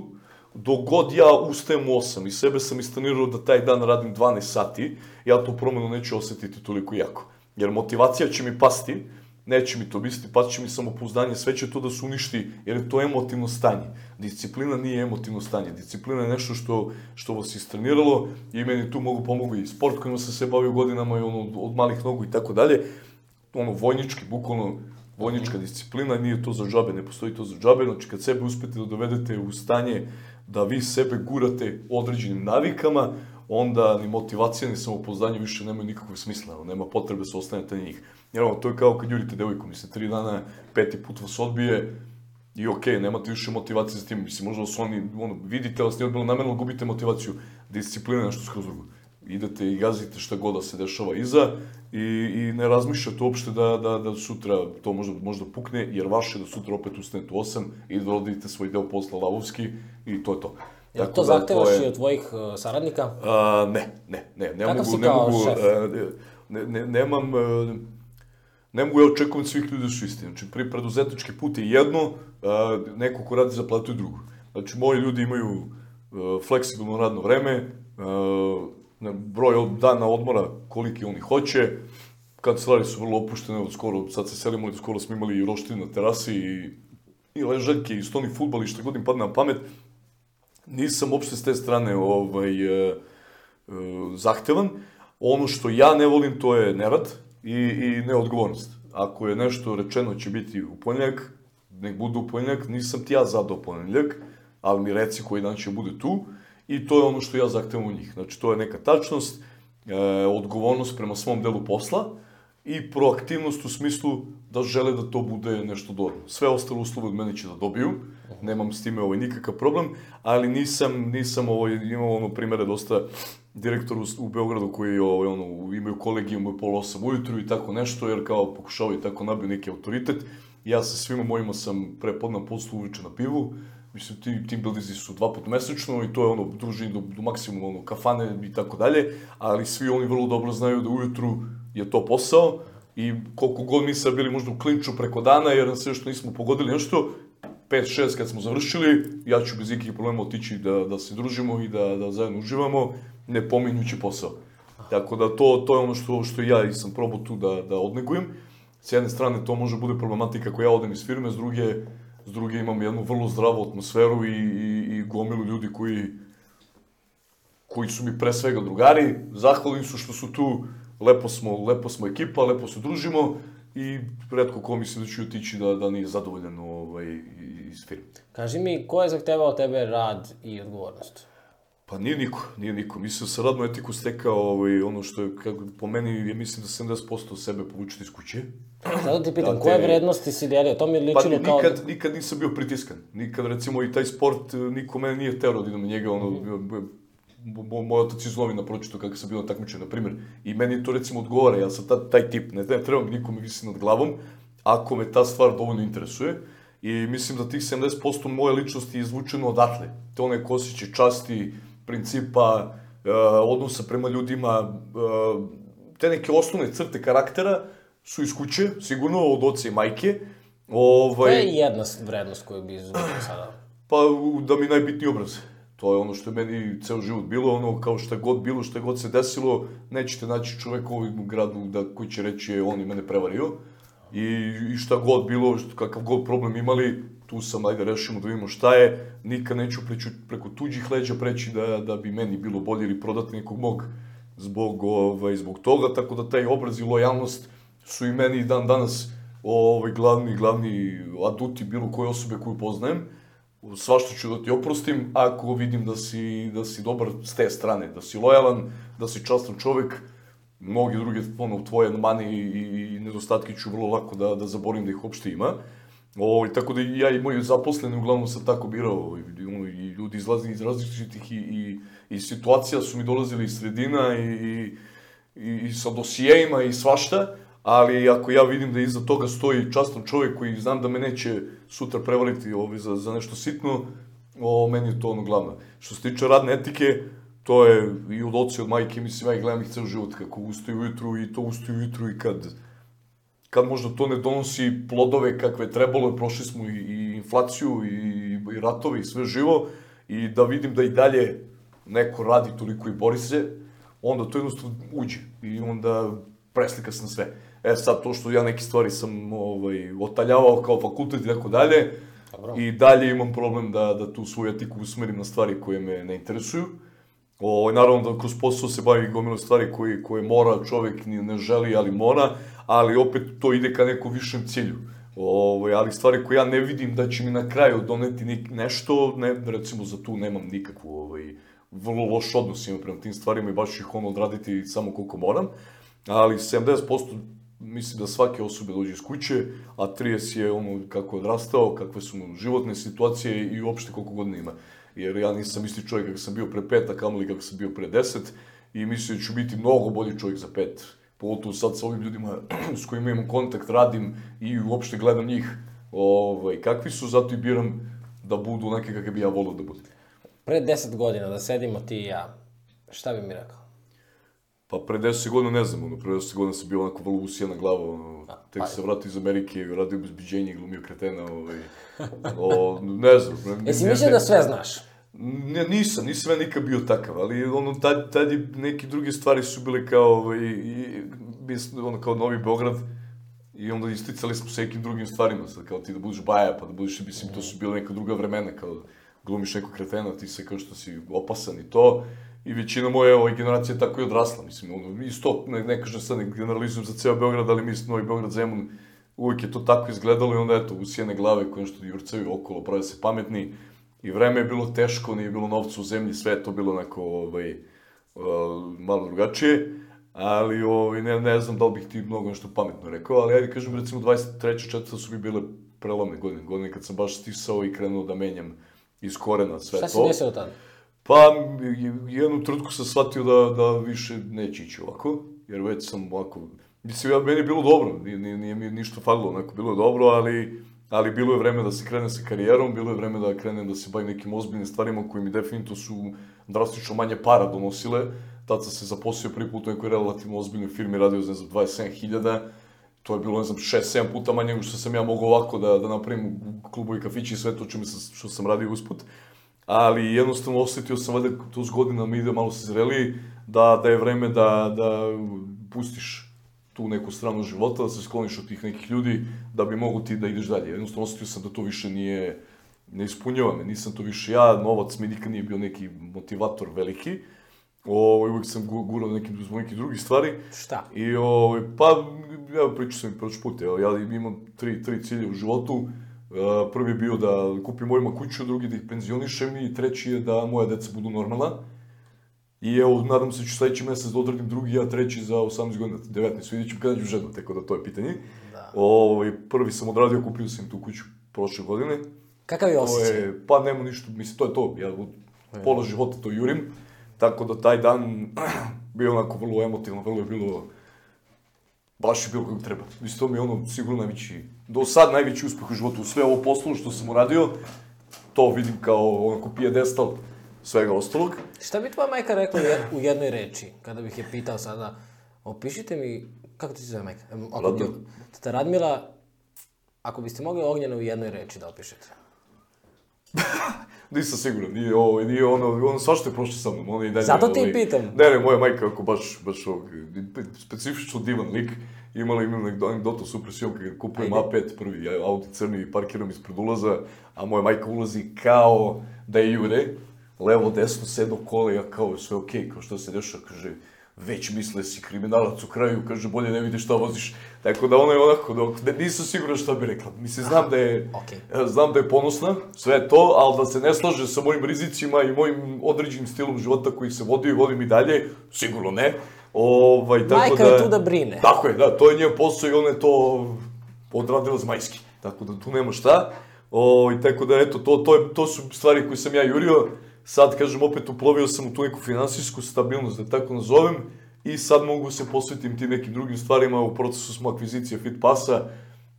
Speaker 2: dok god ja ustajem u 8 i sebe sam istanirao da taj dan radim 12 sati, ja tu promenu neću osetiti toliko jako. Jer motivacija će mi pasti, neće mi to biti, pa će mi samopouzdanje, sve će to da se uništi, jer je to emotivno stanje. Disciplina nije emotivno stanje, disciplina je nešto što, što vas istreniralo i meni tu mogu pomogu i sport kojima sam se bavio godinama i ono, od malih nogu i tako dalje. Ono, vojnički, bukvalno, vojnička disciplina, nije to za džabe, ne postoji to za džabe, znači kad sebe uspete da dovedete u stanje da vi sebe gurate određenim navikama, onda ni motivacija ni samopouzdanje više nemaju nikakvog smisla, nema potrebe da se ostanete njih. Jer ono, to je kao kad jurite devojku, mislim, tri dana, peti put vas odbije, i okej, okay, nemate više motivacije za tim, mislim, možda su oni, ono, vidite vas nije odbilo namerno, gubite motivaciju, disciplina je nešto skroz drugo. Idete i gazite šta god da se dešava iza i, i ne razmišljate uopšte da, da, da sutra to možda, možda pukne, jer vaše da sutra opet ustanete u 8 i da odidete svoj deo posla lavovski i to je to.
Speaker 1: Jel to da, zahtevaš to je... i od tvojih uh, saradnika?
Speaker 2: A, ne, ne, ne, ne
Speaker 1: Kakav
Speaker 2: mogu,
Speaker 1: si
Speaker 2: ne
Speaker 1: kao
Speaker 2: mogu,
Speaker 1: šef?
Speaker 2: uh, ne, ne, nemam, uh, ne mogu ja očekujem svih ljudi da su isti. Znači, pri preduzetnički put je jedno, a, neko ko radi za platu je drugo. Znači, moji ljudi imaju fleksibilno radno vreme, a, broj dana odmora koliki oni hoće, kancelari su vrlo opuštene, od skoro, sad se selimo, ali skoro smo imali i roštine na terasi i, i ležaljke i stoni futbal i šta god im padne na pamet. Nisam uopšte s te strane ovaj, e, e, zahtevan. Ono što ja ne volim to je nerad, i, i neodgovornost. Ako je nešto rečeno će biti u ponedjeljak, nek bude u ponedjeljak, nisam ti ja zadao ponedjeljak, ali mi reci koji dan će bude tu i to je ono što ja zahtevam u njih. Znači, to je neka tačnost, e, odgovornost prema svom delu posla i proaktivnost u smislu da žele da to bude nešto dobro. Sve ostalo uslove od mene će da dobiju, nemam s time ovaj nikakav problem, ali nisam, nisam ovaj, imao ono primere dosta direktor u, u Beogradu koji ovaj, ono, imaju kolegijum u pol osam ujutru i tako nešto, jer kao pokušavaju tako nabiju neki autoritet. Ja sa svima mojima sam pre podna poslu uveče na pivu, mislim, ti team buildinzi su dva puta mesečno i to je ono, druženje do, do maksimuma, ono, kafane i tako dalje, ali svi oni vrlo dobro znaju da ujutru je to posao i koliko god mi sad bili možda u klinču preko dana, jer sve što nismo pogodili nešto, 5-6 kad smo završili, ja ću bez ikakvih problema otići da, da se družimo i da, da zajedno uživamo, ne pominjući posao. Tako da to, to je ono što, što ja sam probao tu da, da odnegujem. S jedne strane to može bude problematika ako ja odem iz firme, s druge, s druge imam jednu vrlo zdravu atmosferu i, i, i gomilu ljudi koji, koji su mi pre svega drugari, zahvalni su što su tu, lepo smo, lepo smo ekipa, lepo se družimo i redko ko misli da ću otići da, da nije zadovoljan ovaj, iz firme.
Speaker 1: Kaži mi, ko je zahtevao tebe rad i odgovornost?
Speaker 2: Pa nije niko, nije niko. Mislim da sam radnu etiku stekao ovaj, ono što je, kako, po meni, je mislim da 70% sebe povučete iz kuće.
Speaker 1: Zato ti pitam,
Speaker 2: Da,
Speaker 1: koje
Speaker 2: te-
Speaker 1: vrednosti si delio? To mi je
Speaker 2: Pa
Speaker 1: ličilo kao...
Speaker 2: nikad, nikad nisam bio pritiskan. Nikad, recimo, i taj sport, eh, niko mene nije terao da idem njega, ono, bio, mo- moj otac iz Lovina pročito kako sam bio na takmičenju, na primjer. I meni to recimo odgovara, ja sam ta, taj tip, ne, ne trebam nikome visi nad glavom, ako me ta stvar dovoljno interesuje. I mislim da tih 70% moje ličnosti je izvučeno odatle. Te one kosiće časti, principa, uh, odnosa prema ljudima, uh, te neke osnovne crte karaktera su iz kuće, sigurno od oca i majke.
Speaker 1: To
Speaker 2: Ovaj,
Speaker 1: je jedna vrednost koju bi izvukao sada.
Speaker 2: Pa da mi najbitniji obraz. To je ono što je meni ceo život bilo, ono kao šta god bilo, šta god se desilo, nećete naći čoveka u ovom gradu da, koji će reći je on je mene prevario. I, I šta god bilo, kakav god problem imali, tu sam, ajde rešimo da vidimo šta je, nikad neću preću, preko tuđih leđa preći da, da bi meni bilo bolje ili prodati nekog mog zbog, ovaj, zbog toga, tako da taj obraz i lojalnost su i meni dan danas ovaj, glavni, glavni aduti bilo koje osobe koju poznajem svašta ću da ti oprostim ako vidim da si, da si dobar s te strane, da si lojalan, da si častan čovek, mnogi druge ono, tvoje mane i, i, i nedostatke ću vrlo lako da, da zaborim da ih uopšte ima. O, tako da i ja i moji zaposleni uglavnom sam tako birao, i, ono, i ljudi izlazi iz različitih i, i, i situacija su mi dolazili iz sredina i, i, i, i sa dosijejima i svašta, ali ako ja vidim da iza toga stoji častan čovjek koji znam da me neće sutra prevariti ovaj, za, za nešto sitno, o, meni je to ono glavno. Što se tiče radne etike, to je i od oca i od majke, mislim, ja ih gledam ih ceo život, kako ustaju ujutru i to ustaju ujutru i kad kad možda to ne donosi plodove kakve trebalo, prošli smo i, i inflaciju i, i ratove i sve živo, i da vidim da i dalje neko radi toliko i bori se, onda to jednostavno uđe i onda preslika se na sve. E sad, to što ja neke stvari sam ovaj, otaljavao kao fakultet i tako dalje, i dalje imam problem da, da tu svoju etiku usmerim na stvari koje me ne interesuju. O, naravno da kroz posao se bavi gomilo stvari koje, koje mora, čovek ni ne želi, ali mora, ali opet to ide ka nekom višem cilju. Ovo, ali stvari koje ja ne vidim da će mi na kraju doneti nik, nešto, ne, recimo za tu nemam nikakvu, ovaj, vrlo loš odnos imam prema tim stvarima i baš ih ono odraditi samo koliko moram, ali 70% mislim da svake osobe dođe iz kuće, a 30 je ono kako je odrastao, kakve su mu životne situacije i uopšte koliko godina ima. Jer ja nisam isti čovjek kako sam bio pre pet, a kamoli kako sam bio pre deset i mislim da ću biti mnogo bolji čovjek za pet. Pogotovo sad sa ovim ljudima s kojima imam kontakt, radim i uopšte gledam njih ovaj, kakvi su, zato i biram da budu neke kakve bi ja volio da budu.
Speaker 1: Pre 10 godina da sedimo ti i ja, šta bi mi rekao?
Speaker 2: Pa pre 10 godina ne znam, ono, pre 10 godina sam bio onako vrlo usijana glava, ono, tek
Speaker 1: pa-
Speaker 2: sam vratio iz Amerike, radio obezbeđenje, glumio kretena, ovaj, o, ne znam. Ne,
Speaker 1: Jesi mislio da sve znaš?
Speaker 2: Ne, nisam, nisam ja nikad bio takav, ali ono, tad, tad je neke druge stvari su bile kao, ovaj, i, mislim, ono, kao Novi Beograd, i onda isticali smo se nekim drugim stvarima, sad kao ti da budeš baja, pa da budeš, mislim, to su bile neka druga vremena, kao glumiš nekog kretena, ti se kao što si opasan i to, i većina moje ove generacije tako i odrasla, mislim, ono, isto, ne, ne kažem sad, ne generalizujem za ceo Beograd, ali mislim, Novi Beograd, Zemun, uvijek je to tako izgledalo i onda eto, usijene glave koje što jurcaju okolo, prave se pametni, i vreme je bilo teško, nije bilo novca u zemlji, sve je to bilo onako, ovaj, uh, malo drugačije, ali ovaj, ne, ne znam da li bih ti mnogo nešto pametno rekao, ali ajde kažem, recimo 23. četvrta su mi bile prelomne godine, godine kad sam baš stisao i krenuo da menjam iz korena sve
Speaker 1: Šta
Speaker 2: to.
Speaker 1: se desilo tada?
Speaker 2: Pa, jednu trutku sam shvatio da, da više neće ići ovako, jer već sam ovako... Mislim, ja, meni je bilo dobro, nije, nije, mi ništa falilo, onako, bilo je dobro, ali, ali bilo je vreme da se krene sa karijerom, bilo je vreme da krenem da se bavim nekim ozbiljnim stvarima koji mi definitivno su drastično manje para donosile. Tad sam se zaposlio prvi put u nekoj relativno ozbiljnoj firmi, radio za, ne znam, 27.000, to je bilo, ne znam, 6-7 puta manje nego što sam ja mogao ovako da, da napravim klubu i kafići i sve to čime sam, što sam radio usput ali jednostavno osetio sam valjda to s godinama ide malo se zreliji, da, da je vreme da, da pustiš tu neku stranu života, da se skloniš od tih nekih ljudi, da bi mogu ti da ideš dalje. Jednostavno osetio sam da to više nije, ne ispunjava me, nisam to više ja, novac mi nikad nije bio neki motivator veliki, o, uvijek sam gu- gurao nekim, zbog nekih drugih stvari,
Speaker 1: Šta?
Speaker 2: I ovaj, pa, ja pričao sam i prošli put, evo, ja imam tri, tri cilje u životu. E, prvi je bio da kupim mojima kuću, drugi da ih penzionišem i treći je da moja deca budu normalna. I evo, nadam se da ću sledeći mesec da odradim drugi, ja treći za 18 godina, 19, vidjet ću kada ću ženu, tako da to je pitanje.
Speaker 1: Da.
Speaker 2: Ovaj, prvi sam odradio, kupio sam tu kuću prošle godine.
Speaker 1: Kakav je osjećaj?
Speaker 2: je, pa nema ništa, mislim, to je to, ja od pola života to jurim, tako da taj dan bio onako vrlo emotivno, vrlo je bilo, baš je bilo kako treba. Mislim, to mi je ono sigurno najveći, do sad najveći uspeh u životu. Sve ovo poslovno što sam uradio, to vidim kao onako pijedestal svega ostalog.
Speaker 1: Šta bi tvoja majka rekla u jed- u jednoj reči, kada bih je pitao sada, opišite mi, kako ti se zove majka? Ako
Speaker 2: Radmila.
Speaker 1: tata Radmila, ako biste mogli Ognjena u jednoj reči da opišete.
Speaker 2: Nisam siguran, nije ovo, nije ono, ono svašta je prošlo sa mnom, ono i dalje...
Speaker 1: Zato ti
Speaker 2: ovaj,
Speaker 1: pitam.
Speaker 2: Ne, ne, moja majka ako baš, baš ovog, specifično divan lik, imala imam anegdotu super s njom kad kupujem
Speaker 1: Ajde.
Speaker 2: A5 prvi auto crni i parkiram ispred ulaza, a moja majka ulazi kao da je jure, levo, desno, sedno kole, ja kao sve okej, kao šta se dešava, kaže, već misle si kriminalac u kraju, kaže, bolje ne vidiš šta voziš. Tako da ona je onako, dok, ne, nisam siguran šta bi rekla. Mislim, znam da je,
Speaker 1: Okej.
Speaker 2: E, Znam da je ponosna, sve to, ali da se ne slaže sa mojim rizicima i mojim određenim stilom života koji se vodio i vodim i dalje, sigurno ne. Ovaj, tako
Speaker 1: Majka
Speaker 2: da,
Speaker 1: je tu da brine.
Speaker 2: Tako je, da, to je njen posao i ona je to odradila zmajski. Tako da tu nema šta. O, i tako da, eto, to, to, je, to su stvari koje sam ja jurio. Sad, kažem, opet uplovio sam u tu neku finansijsku stabilnost, da tako nazovem. I sad mogu se posvetim tim nekim drugim stvarima. U procesu smo akvizicije Fitpassa.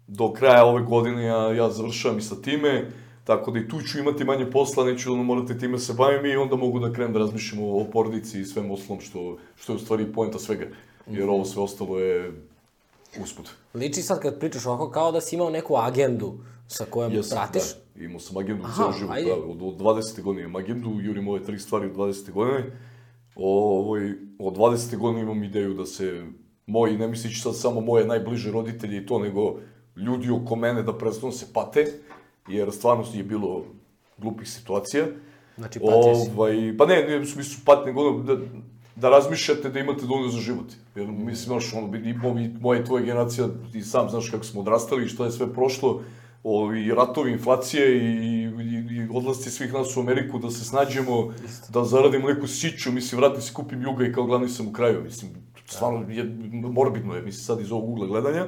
Speaker 2: Do kraja ove godine ja, ja završavam i sa time. Tako da i tu ću imati manje posla, neću ono morati time se bavim i onda mogu da krenem da razmišljam o, o porodici i svem ostalom što, što je u stvari poenta svega. Jer ovo sve ostalo je usput.
Speaker 1: Liči sad kad pričaš ovako kao da si imao neku agendu sa kojom
Speaker 2: Jesam,
Speaker 1: pratiš.
Speaker 2: Da, imao sam agendu
Speaker 1: Aha,
Speaker 2: ceo život,
Speaker 1: ajde.
Speaker 2: da, od, od 20. godine imam agendu, jurim ove tri stvari od 20. godine. Ovoj, od 20. godine imam ideju da se moji, ne mislići sad samo moje najbliže roditelje i to, nego ljudi oko mene da prestanu se pate, jer stvarno je bilo glupih situacija.
Speaker 1: Znači, patio si.
Speaker 2: Ovaj, pa ne, ne u smislu pat, nego ono, da, da razmišljate da imate dovoljno za život. Jer, mislim, znaš, ono, i, i moja i tvoja generacija, ti sam znaš kako smo odrastali i šta je sve prošlo, o, i ratovi, inflacije i, i, i odlasci svih nas u Ameriku da se snađemo, da zaradimo neku siću, mislim, vratim se, kupim juga i kao glavni sam u kraju, mislim, stvarno je, morbidno je, mislim, sad iz ovog ugla gledanja.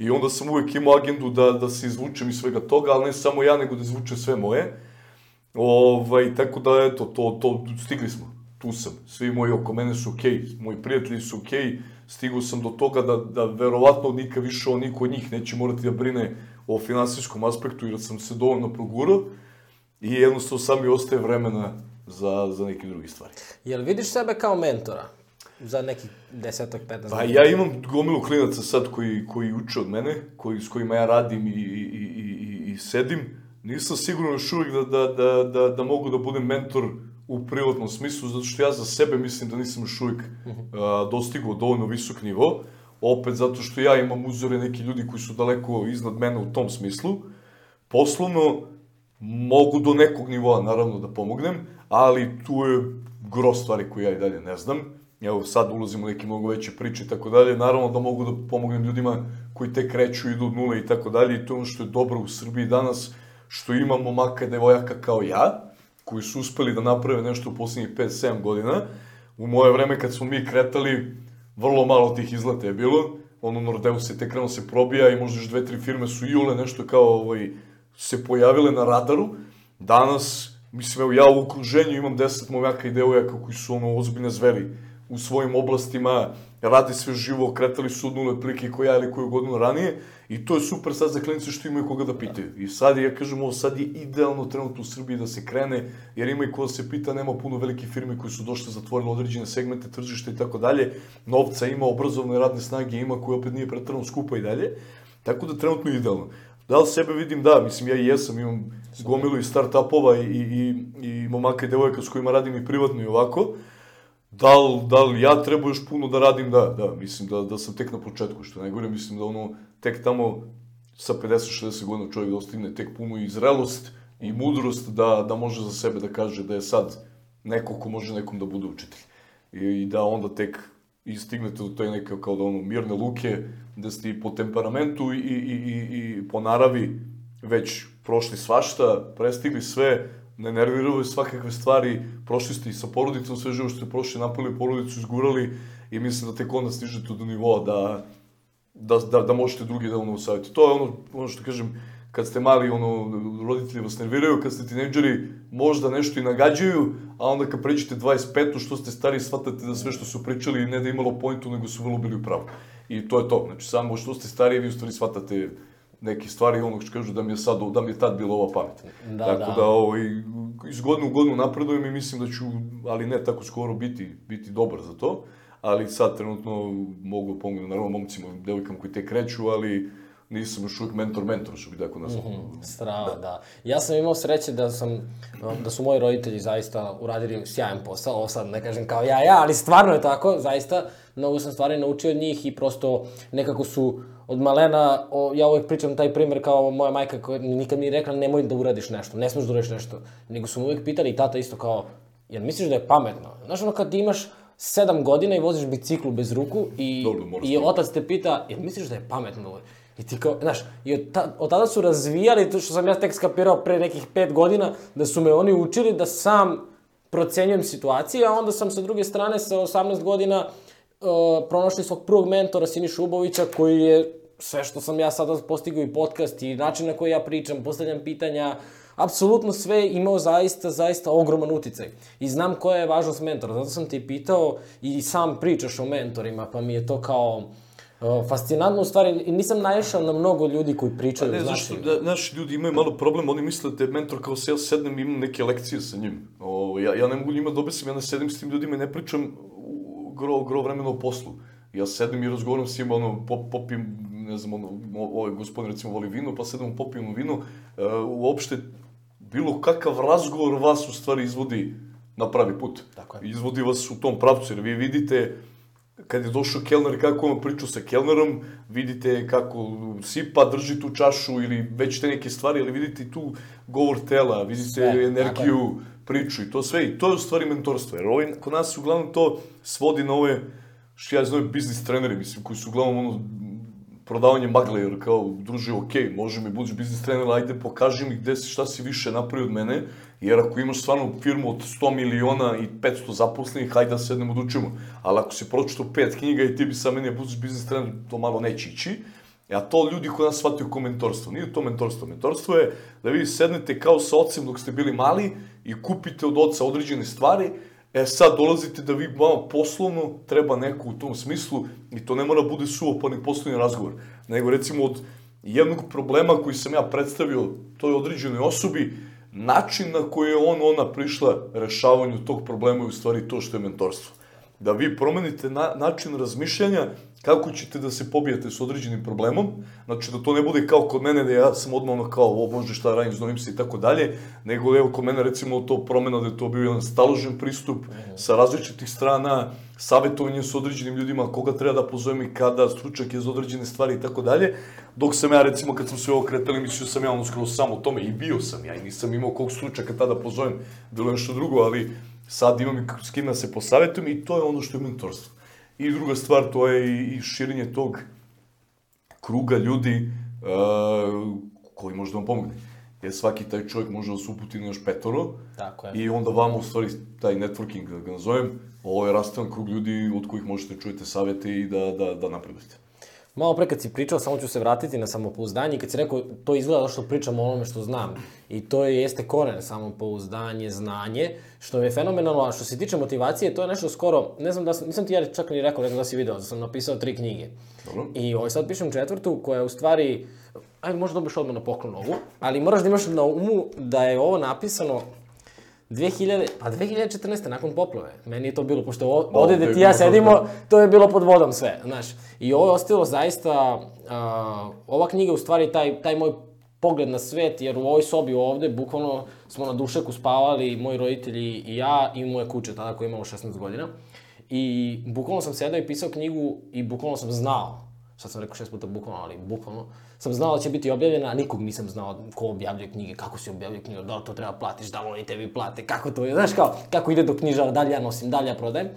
Speaker 2: I onda sam uvek imao agendu da, da se izvučem iz svega toga, ali ne samo ja, nego da izvučem sve moje. Ovaj, tako da, eto, to, to, stigli smo. Tu sam. Svi moji oko mene su okej, moji prijatelji su okej. Stigao sam do toga da, da verovatno nikad više o niko od njih neće morati da brine o finansijskom aspektu, jer sam se dovoljno progurao. I jednostavno sam mi ostaje vremena za, za neke druge stvari.
Speaker 1: Jel vidiš sebe kao mentora? Za nekih desetak, 15
Speaker 2: Pa ja imam gomilu klinaca sad koji, koji uče od mene, koji, s kojima ja radim i, i, i, i, i sedim. Nisam siguran još uvijek da, da, da, da, da mogu da budem mentor u privatnom smislu, zato što ja za sebe mislim da nisam još uvijek a, dostigao dovoljno visok nivo. Opet zato što ja imam uzore neki ljudi koji su daleko iznad mene u tom smislu. Poslovno mogu do nekog nivoa naravno da pomognem, ali tu je gro stvari koje ja i dalje ne znam. Evo sad ulazimo u neke mnogo veće priče i tako dalje. Naravno da mogu da pomognem ljudima koji tek kreću, idu od nule i tako dalje. I to je ono što je dobro u Srbiji danas, što imamo momaka i devojaka kao ja, koji su uspeli da naprave nešto u poslednjih 5-7 godina. U moje vreme kad smo mi kretali, vrlo malo tih izleta je bilo. Ono Nordeus je tek krenuo se probija i možda još dve, tri firme su iule nešto kao ovaj, se pojavile na radaru. Danas, mislim, evo ja u okruženju imam 10 momaka i devojaka koji su ono ozbiljne zveri u svojim oblastima, rade sve živo, kretali su od nule otprilike ko ja ili koju godinu ranije i to je super sad za klinice što imaju koga da pitaju. I sad ja kažem, ovo sad je idealno trenutno u Srbiji da se krene, jer ima i ko da se pita, nema puno velike firme koji su došle, zatvorile određene segmente tržišta i tako dalje, novca ima, obrazovne radne snage ima, koja opet nije pretrano skupa i dalje, tako da trenutno je idealno. Da li sebe vidim? Da, mislim, ja i jesam, imam gomilu i start-upova i, i, i momaka i devojaka s kojima radim i privatno i ovako. Da li, da li ja treba još puno da radim? Da, da, mislim da, da sam tek na početku, što najgore, mislim da ono, tek tamo sa 50-60 godina čovjek dostigne tek puno i zrelost i mudrost da, da može za sebe da kaže da je sad neko ko može nekom da bude učitelj. I, i da onda tek i stignete do te neke kao da ono mirne luke, da ste i po temperamentu i, i, i, i, po naravi već prošli svašta, prestigli sve, ne nerviraju svakakve stvari, prošli ste i sa porodicom sve živo što ste prošli, napali porodicu, izgurali i mislim da tek onda stižete do nivoa da, da, da, da možete drugi da ono savjeti. To je ono, ono što kažem, kad ste mali, ono, roditelji vas nerviraju, kad ste tinejdžeri, možda nešto i nagađaju, a onda kad pređete 25, što ste stari, shvatate da sve što su pričali ne da je imalo pointu, nego su vrlo bili u pravu. I to je to. Znači, samo što ste stariji, vi u stvari shvatate neke stvari, ono što kažu da mi je sad, da mi je tad bila ova pamet.
Speaker 1: Da,
Speaker 2: tako
Speaker 1: da.
Speaker 2: da, ovaj, iz godine u godinu napredujem i mislim da ću, ali ne tako skoro biti, biti dobar za to. Ali sad trenutno mogu pomoći, naravno, momcima, devojkama koji te kreću, ali nisam još uvijek mentor-mentor, što bi tako nazvao.
Speaker 1: Strava, da. Ja sam imao sreće da sam, da su moji roditelji zaista uradili sjajan posao, ovo sad ne kažem kao ja, ja, ali stvarno je tako, zaista, mnogo sam stvari naučio od njih i prosto nekako su od malena, o, ja uvek pričam taj primer kao moja majka koja nikad mi je rekla nemoj da uradiš nešto, ne smeš da uradiš nešto, nego su me uvek pitali i tata isto kao, jel misliš da je pametno? Znaš ono kad imaš sedam godina i voziš biciklu bez ruku i,
Speaker 2: Dobro,
Speaker 1: i otac te pita, jel misliš da je pametno? I ti kao, znaš, i od, ta, od tada su razvijali, to što sam ja tek skapirao pre nekih pet godina, da su me oni učili da sam procenjujem situacije, a onda sam sa druge strane sa 18 godina uh, pronašli svog prvog mentora Sinišu Ubovića koji je sve što sam ja sada postigao i podcast i način na koji ja pričam, postavljam pitanja, apsolutno sve imao zaista, zaista ogroman uticaj. I znam koja je važnost mentora, zato sam te i pitao i sam pričaš o mentorima, pa mi je to kao uh, fascinantno, u stvari, nisam naišao na mnogo ljudi koji pričaju,
Speaker 2: Ne,
Speaker 1: znaš
Speaker 2: da, naši ljudi imaju malo problem, oni misle da je mentor kao se ja sednem i imam neke lekcije sa njim. O, ja, ja ne mogu njima da obesim, ja ne sedim s tim ljudima i ne pričam gro, gro vremena o poslu. Ja sedem i razgovaram s njima, ono, pop, popim, ne znam, ono, ovaj gospodin recimo voli vino, pa sedem popijemo vino. E, uopšte, bilo kakav razgovor vas u stvari izvodi na pravi put.
Speaker 1: Tako je.
Speaker 2: Izvodi vas u tom pravcu, jer vi vidite kad je došao kelner, kako on pričao sa kelnerom, vidite kako sipa, drži tu čašu ili već te neke stvari, ali vidite tu govor tela, vidite
Speaker 1: Sve,
Speaker 2: energiju, priču i to sve. I to je u stvari mentorstvo, jer ovaj, kod nas uglavnom to svodi na ove, što ja zovem biznis treneri, mislim, koji su uglavnom ono, prodavanje magle, jer kao, druže, okej, može mi budiš biznis trener, ajde pokaži mi gde si, šta si više napravio od mene, jer ako imaš stvarno firmu od 100 miliona i 500 zaposlenih, hajde da sednemo da učimo. Ali ako si pročitao pet knjiga i ti bi sa meni da budiš biznis trener, to malo neće ići. A to ljudi kod nas shvataju kao mentorstvo. Nije to mentorstvo. Mentorstvo je da vi sednete kao sa ocem dok ste bili mali i kupite od oca određene stvari, e sad dolazite da vi vama poslovno treba neko u tom smislu i to ne mora bude suopani poslovni razgovor, nego recimo od jednog problema koji sam ja predstavio toj određenoj osobi, način na koji je on, ona prišla rešavanju tog problema je u stvari to što je mentorstvo. Da vi promenite na, način razmišljanja kako ćete da se pobijete s određenim problemom, znači da to ne bude kao kod mene da ja sam odmah ono kao, o bože šta radim, znovim se i tako dalje, nego evo kod mene recimo to promena da je to bio jedan staložen pristup sa različitih strana, savjetovanje s određenim ljudima, koga treba da pozovem i kada, stručak je za određene stvari i tako dalje, dok sam ja recimo kad sam sve ovo kretali, mislio sam ja ono skroz samo tome i bio sam ja i nisam imao kog stručaka tada pozovem, bilo nešto drugo, ali sad imam s kim da se posavetujem i to je ono što je mentorstvo. I druga stvar, to je i, širenje tog kruga ljudi uh, koji može da vam pomogne. Jer svaki taj čovjek može da se uputi na još petoro
Speaker 1: Tako je.
Speaker 2: i onda vama u stvari taj networking, da ga nazovem, ovo je rastavan krug ljudi od kojih možete čujete savjete i da, da, da napredujete.
Speaker 1: Malo pre kad si pričao, samo ću se vratiti na samopouzdanje i kad si rekao, to izgleda što pričam o onome što znam. I to je, jeste koren, samopouzdanje, znanje, što je fenomenalno, a što se tiče motivacije, to je nešto skoro, ne znam da sam, nisam ti ja čak ni rekao, ne znam da si video, da sam napisao tri knjige.
Speaker 2: Dobro.
Speaker 1: I ovaj sad pišem četvrtu, koja je u stvari, ajde možda dobiš odmah na poklon ovu, ali moraš da imaš na umu da je ovo napisano 2000, pa 2014. nakon poplave. Meni je to bilo, pošto ovde gde ti ja sedimo, to je bilo pod vodom sve, znaš. I ovo je ostalo zaista, uh, ova knjiga u stvari taj, taj moj pogled na svet, jer u ovoj sobi ovde, bukvalno smo na dušeku spavali, moji roditelji i ja i moje kuće, tada koja imala 16 godina. I bukvalno sam sedao i pisao knjigu i bukvalno sam znao, sad sam rekao šest puta bukvalno, ali bukvalno, sam znao da će biti objavljena, a nikog nisam znao ko objavljuje knjige, kako se objavljuje knjiga, da to treba platiš, da oni tebi plate, kako to je, znaš kao, kako ide do knjižara, da li ja nosim, da li ja prodajem.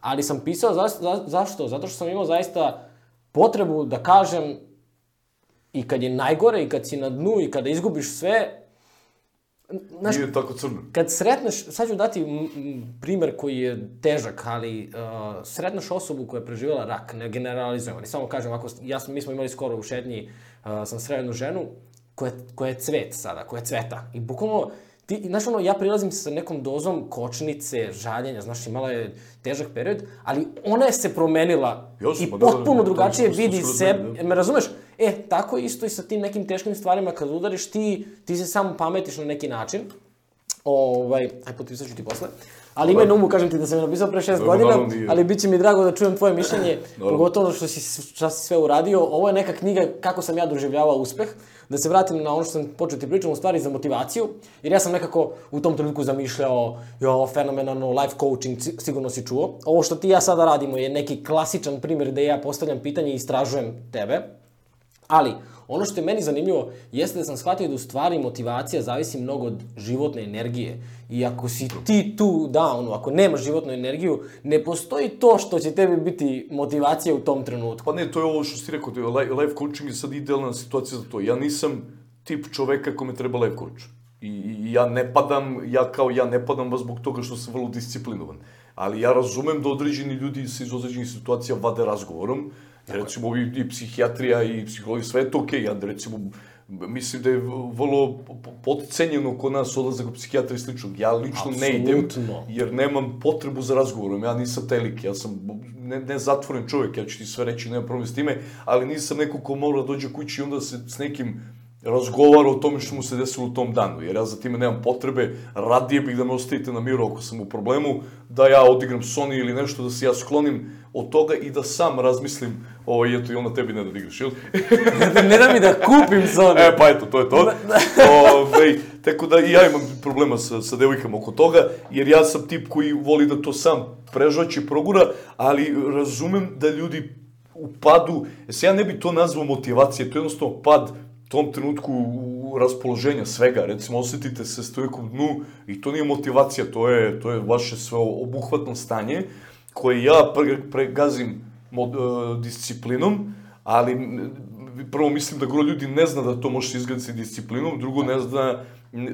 Speaker 1: Ali sam pisao, za, za, zašto? Zato što sam imao zaista potrebu da kažem i kad je najgore i kad si na dnu i kada izgubiš sve, znaš,
Speaker 2: Nije tako crno.
Speaker 1: kad sretneš, sad ću dati primer koji je težak, ali uh, sretneš osobu koja je preživjela rak, ne generalizujem, ali samo kažem, ako, ja mi smo imali skoro u šetnji, uh, sam sreo jednu ženu koja, koja je cvet sada, koja je cveta. I bukvalno, ti, znaš ono, ja prilazim sa nekom dozom kočnice, žaljenja, znaš, imala je težak period, ali ona je se promenila
Speaker 2: Jasno,
Speaker 1: i
Speaker 2: da, da,
Speaker 1: potpuno
Speaker 2: da,
Speaker 1: drugačije
Speaker 2: to je
Speaker 1: vidi
Speaker 2: skoro
Speaker 1: sebe,
Speaker 2: da.
Speaker 1: me razumeš? E, tako isto i sa tim nekim teškim stvarima kad udariš, ti, ti se samo pametiš na neki način. Ovaj, aj potpisat ću ti posle. Ali ima na umu, kažem ti da sam je napisao pre šest godina, ali bit će mi drago da čujem tvoje mišljenje,
Speaker 2: Dobro.
Speaker 1: pogotovo što si, šta si sve uradio. Ovo je neka knjiga kako sam ja doživljavao uspeh. Da se vratim na ono što sam počeo ti pričam, u stvari za motivaciju, jer ja sam nekako u tom trenutku zamišljao, jo, fenomenalno, life coaching, sigurno si čuo. Ovo što ti ja sada radimo je neki klasičan primjer da ja postavljam pitanje i istražujem tebe. Ali, ono što je meni zanimljivo jeste da sam shvatio da u stvari motivacija zavisi mnogo od životne energije. I ako si ti tu downu, ako nemaš životnu energiju, ne postoji to što će tebi biti motivacija u tom trenutku.
Speaker 2: Pa ne, to je ovo što si rekao, life coaching je sad idealna situacija za to. Ja nisam tip čoveka kome treba life coach. I, i ja ne padam, ja kao ja ne padam baš zbog toga što sam vrlo disciplinovan. Ali ja razumem da određeni ljudi se iz određenih situacija vade razgovorom. Jer recimo ovi i psihijatrija i psihologija, sve je to okej. Ja recimo mislim da je vrlo podcenjeno kod nas odlazak u psihijatra i slično. Ja lično ne idem, jer nemam potrebu za razgovorom, ja nisam taj lik, ja sam ne, ne zatvoren čovjek, ja ću ti sve reći, nemam problem s time, ali nisam neko ko mora da dođe kući i onda se s nekim razgovara o tome što mu se desilo u tom danu, jer ja za time nemam potrebe, radije bih da me ostavite na miru ako sam u problemu, da ja odigram Sony ili nešto, da se ja sklonim od toga i da sam razmislim, ovo, eto i onda tebi ne da igraš, jel?
Speaker 1: ne da mi da kupim Sony.
Speaker 2: E, pa eto, to je to. Ove, tako da i ja imam problema sa, sa devojkama oko toga, jer ja sam tip koji voli da to sam prežvaće, progura, ali razumem da ljudi u padu, se ja ne bi to nazvao motivacije, to je jednostavno pad tom trenutku raspoloženja svega, recimo osetite se s u dnu i to nije motivacija, to je, to je vaše sve obuhvatno stanje koje ja pre, pregazim mod, e, disciplinom, ali prvo mislim da gro ljudi ne zna da to može se izgraditi disciplinom, drugo ne zna,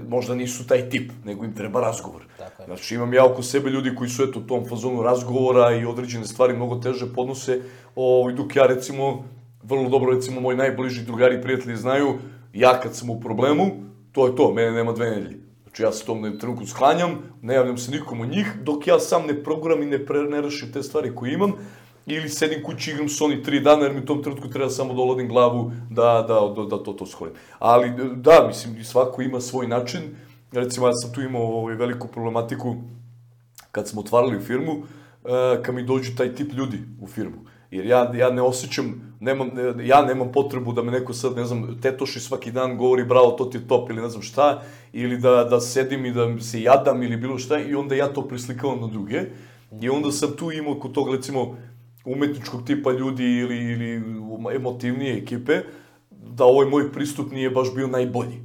Speaker 2: možda nisu taj tip, nego im treba razgovor.
Speaker 1: Tako je.
Speaker 2: Znači imam ja oko sebe ljudi koji su eto u tom fazonu razgovora i određene stvari mnogo teže podnose, ovaj, dok ja recimo, vrlo dobro recimo moji najbliži drugari i prijatelji znaju, ja kad sam u problemu, to je to, mene nema dve nedelje. Znači ja se tom trenutku sklanjam, ne javljam se nikom od njih, dok ja sam ne program i ne, pre, ne rešim te stvari koje imam, ili sedim kući igram Sony tri dana, jer mi u tom trenutku treba samo da olodim glavu da, da, da, da to, to shvalim. Ali da, mislim, svako ima svoj način. Recimo, ja sam tu imao ovaj, veliku problematiku kad smo otvarali firmu, uh, kad mi dođu taj tip ljudi u firmu. Jer ja, ja ne osjećam, nemam, ne- ja nemam potrebu da me neko sad, ne znam, tetoši svaki dan govori bravo, to ti je top ili ne znam šta, ili da, da sedim i da se jadam ili bilo šta i onda ja to prislikavam na druge. I onda sam tu imao kod tog, recimo, umetničkog tipa ljudi ili, ili emotivnije ekipe, da ovaj moj pristup nije baš bio najbolji.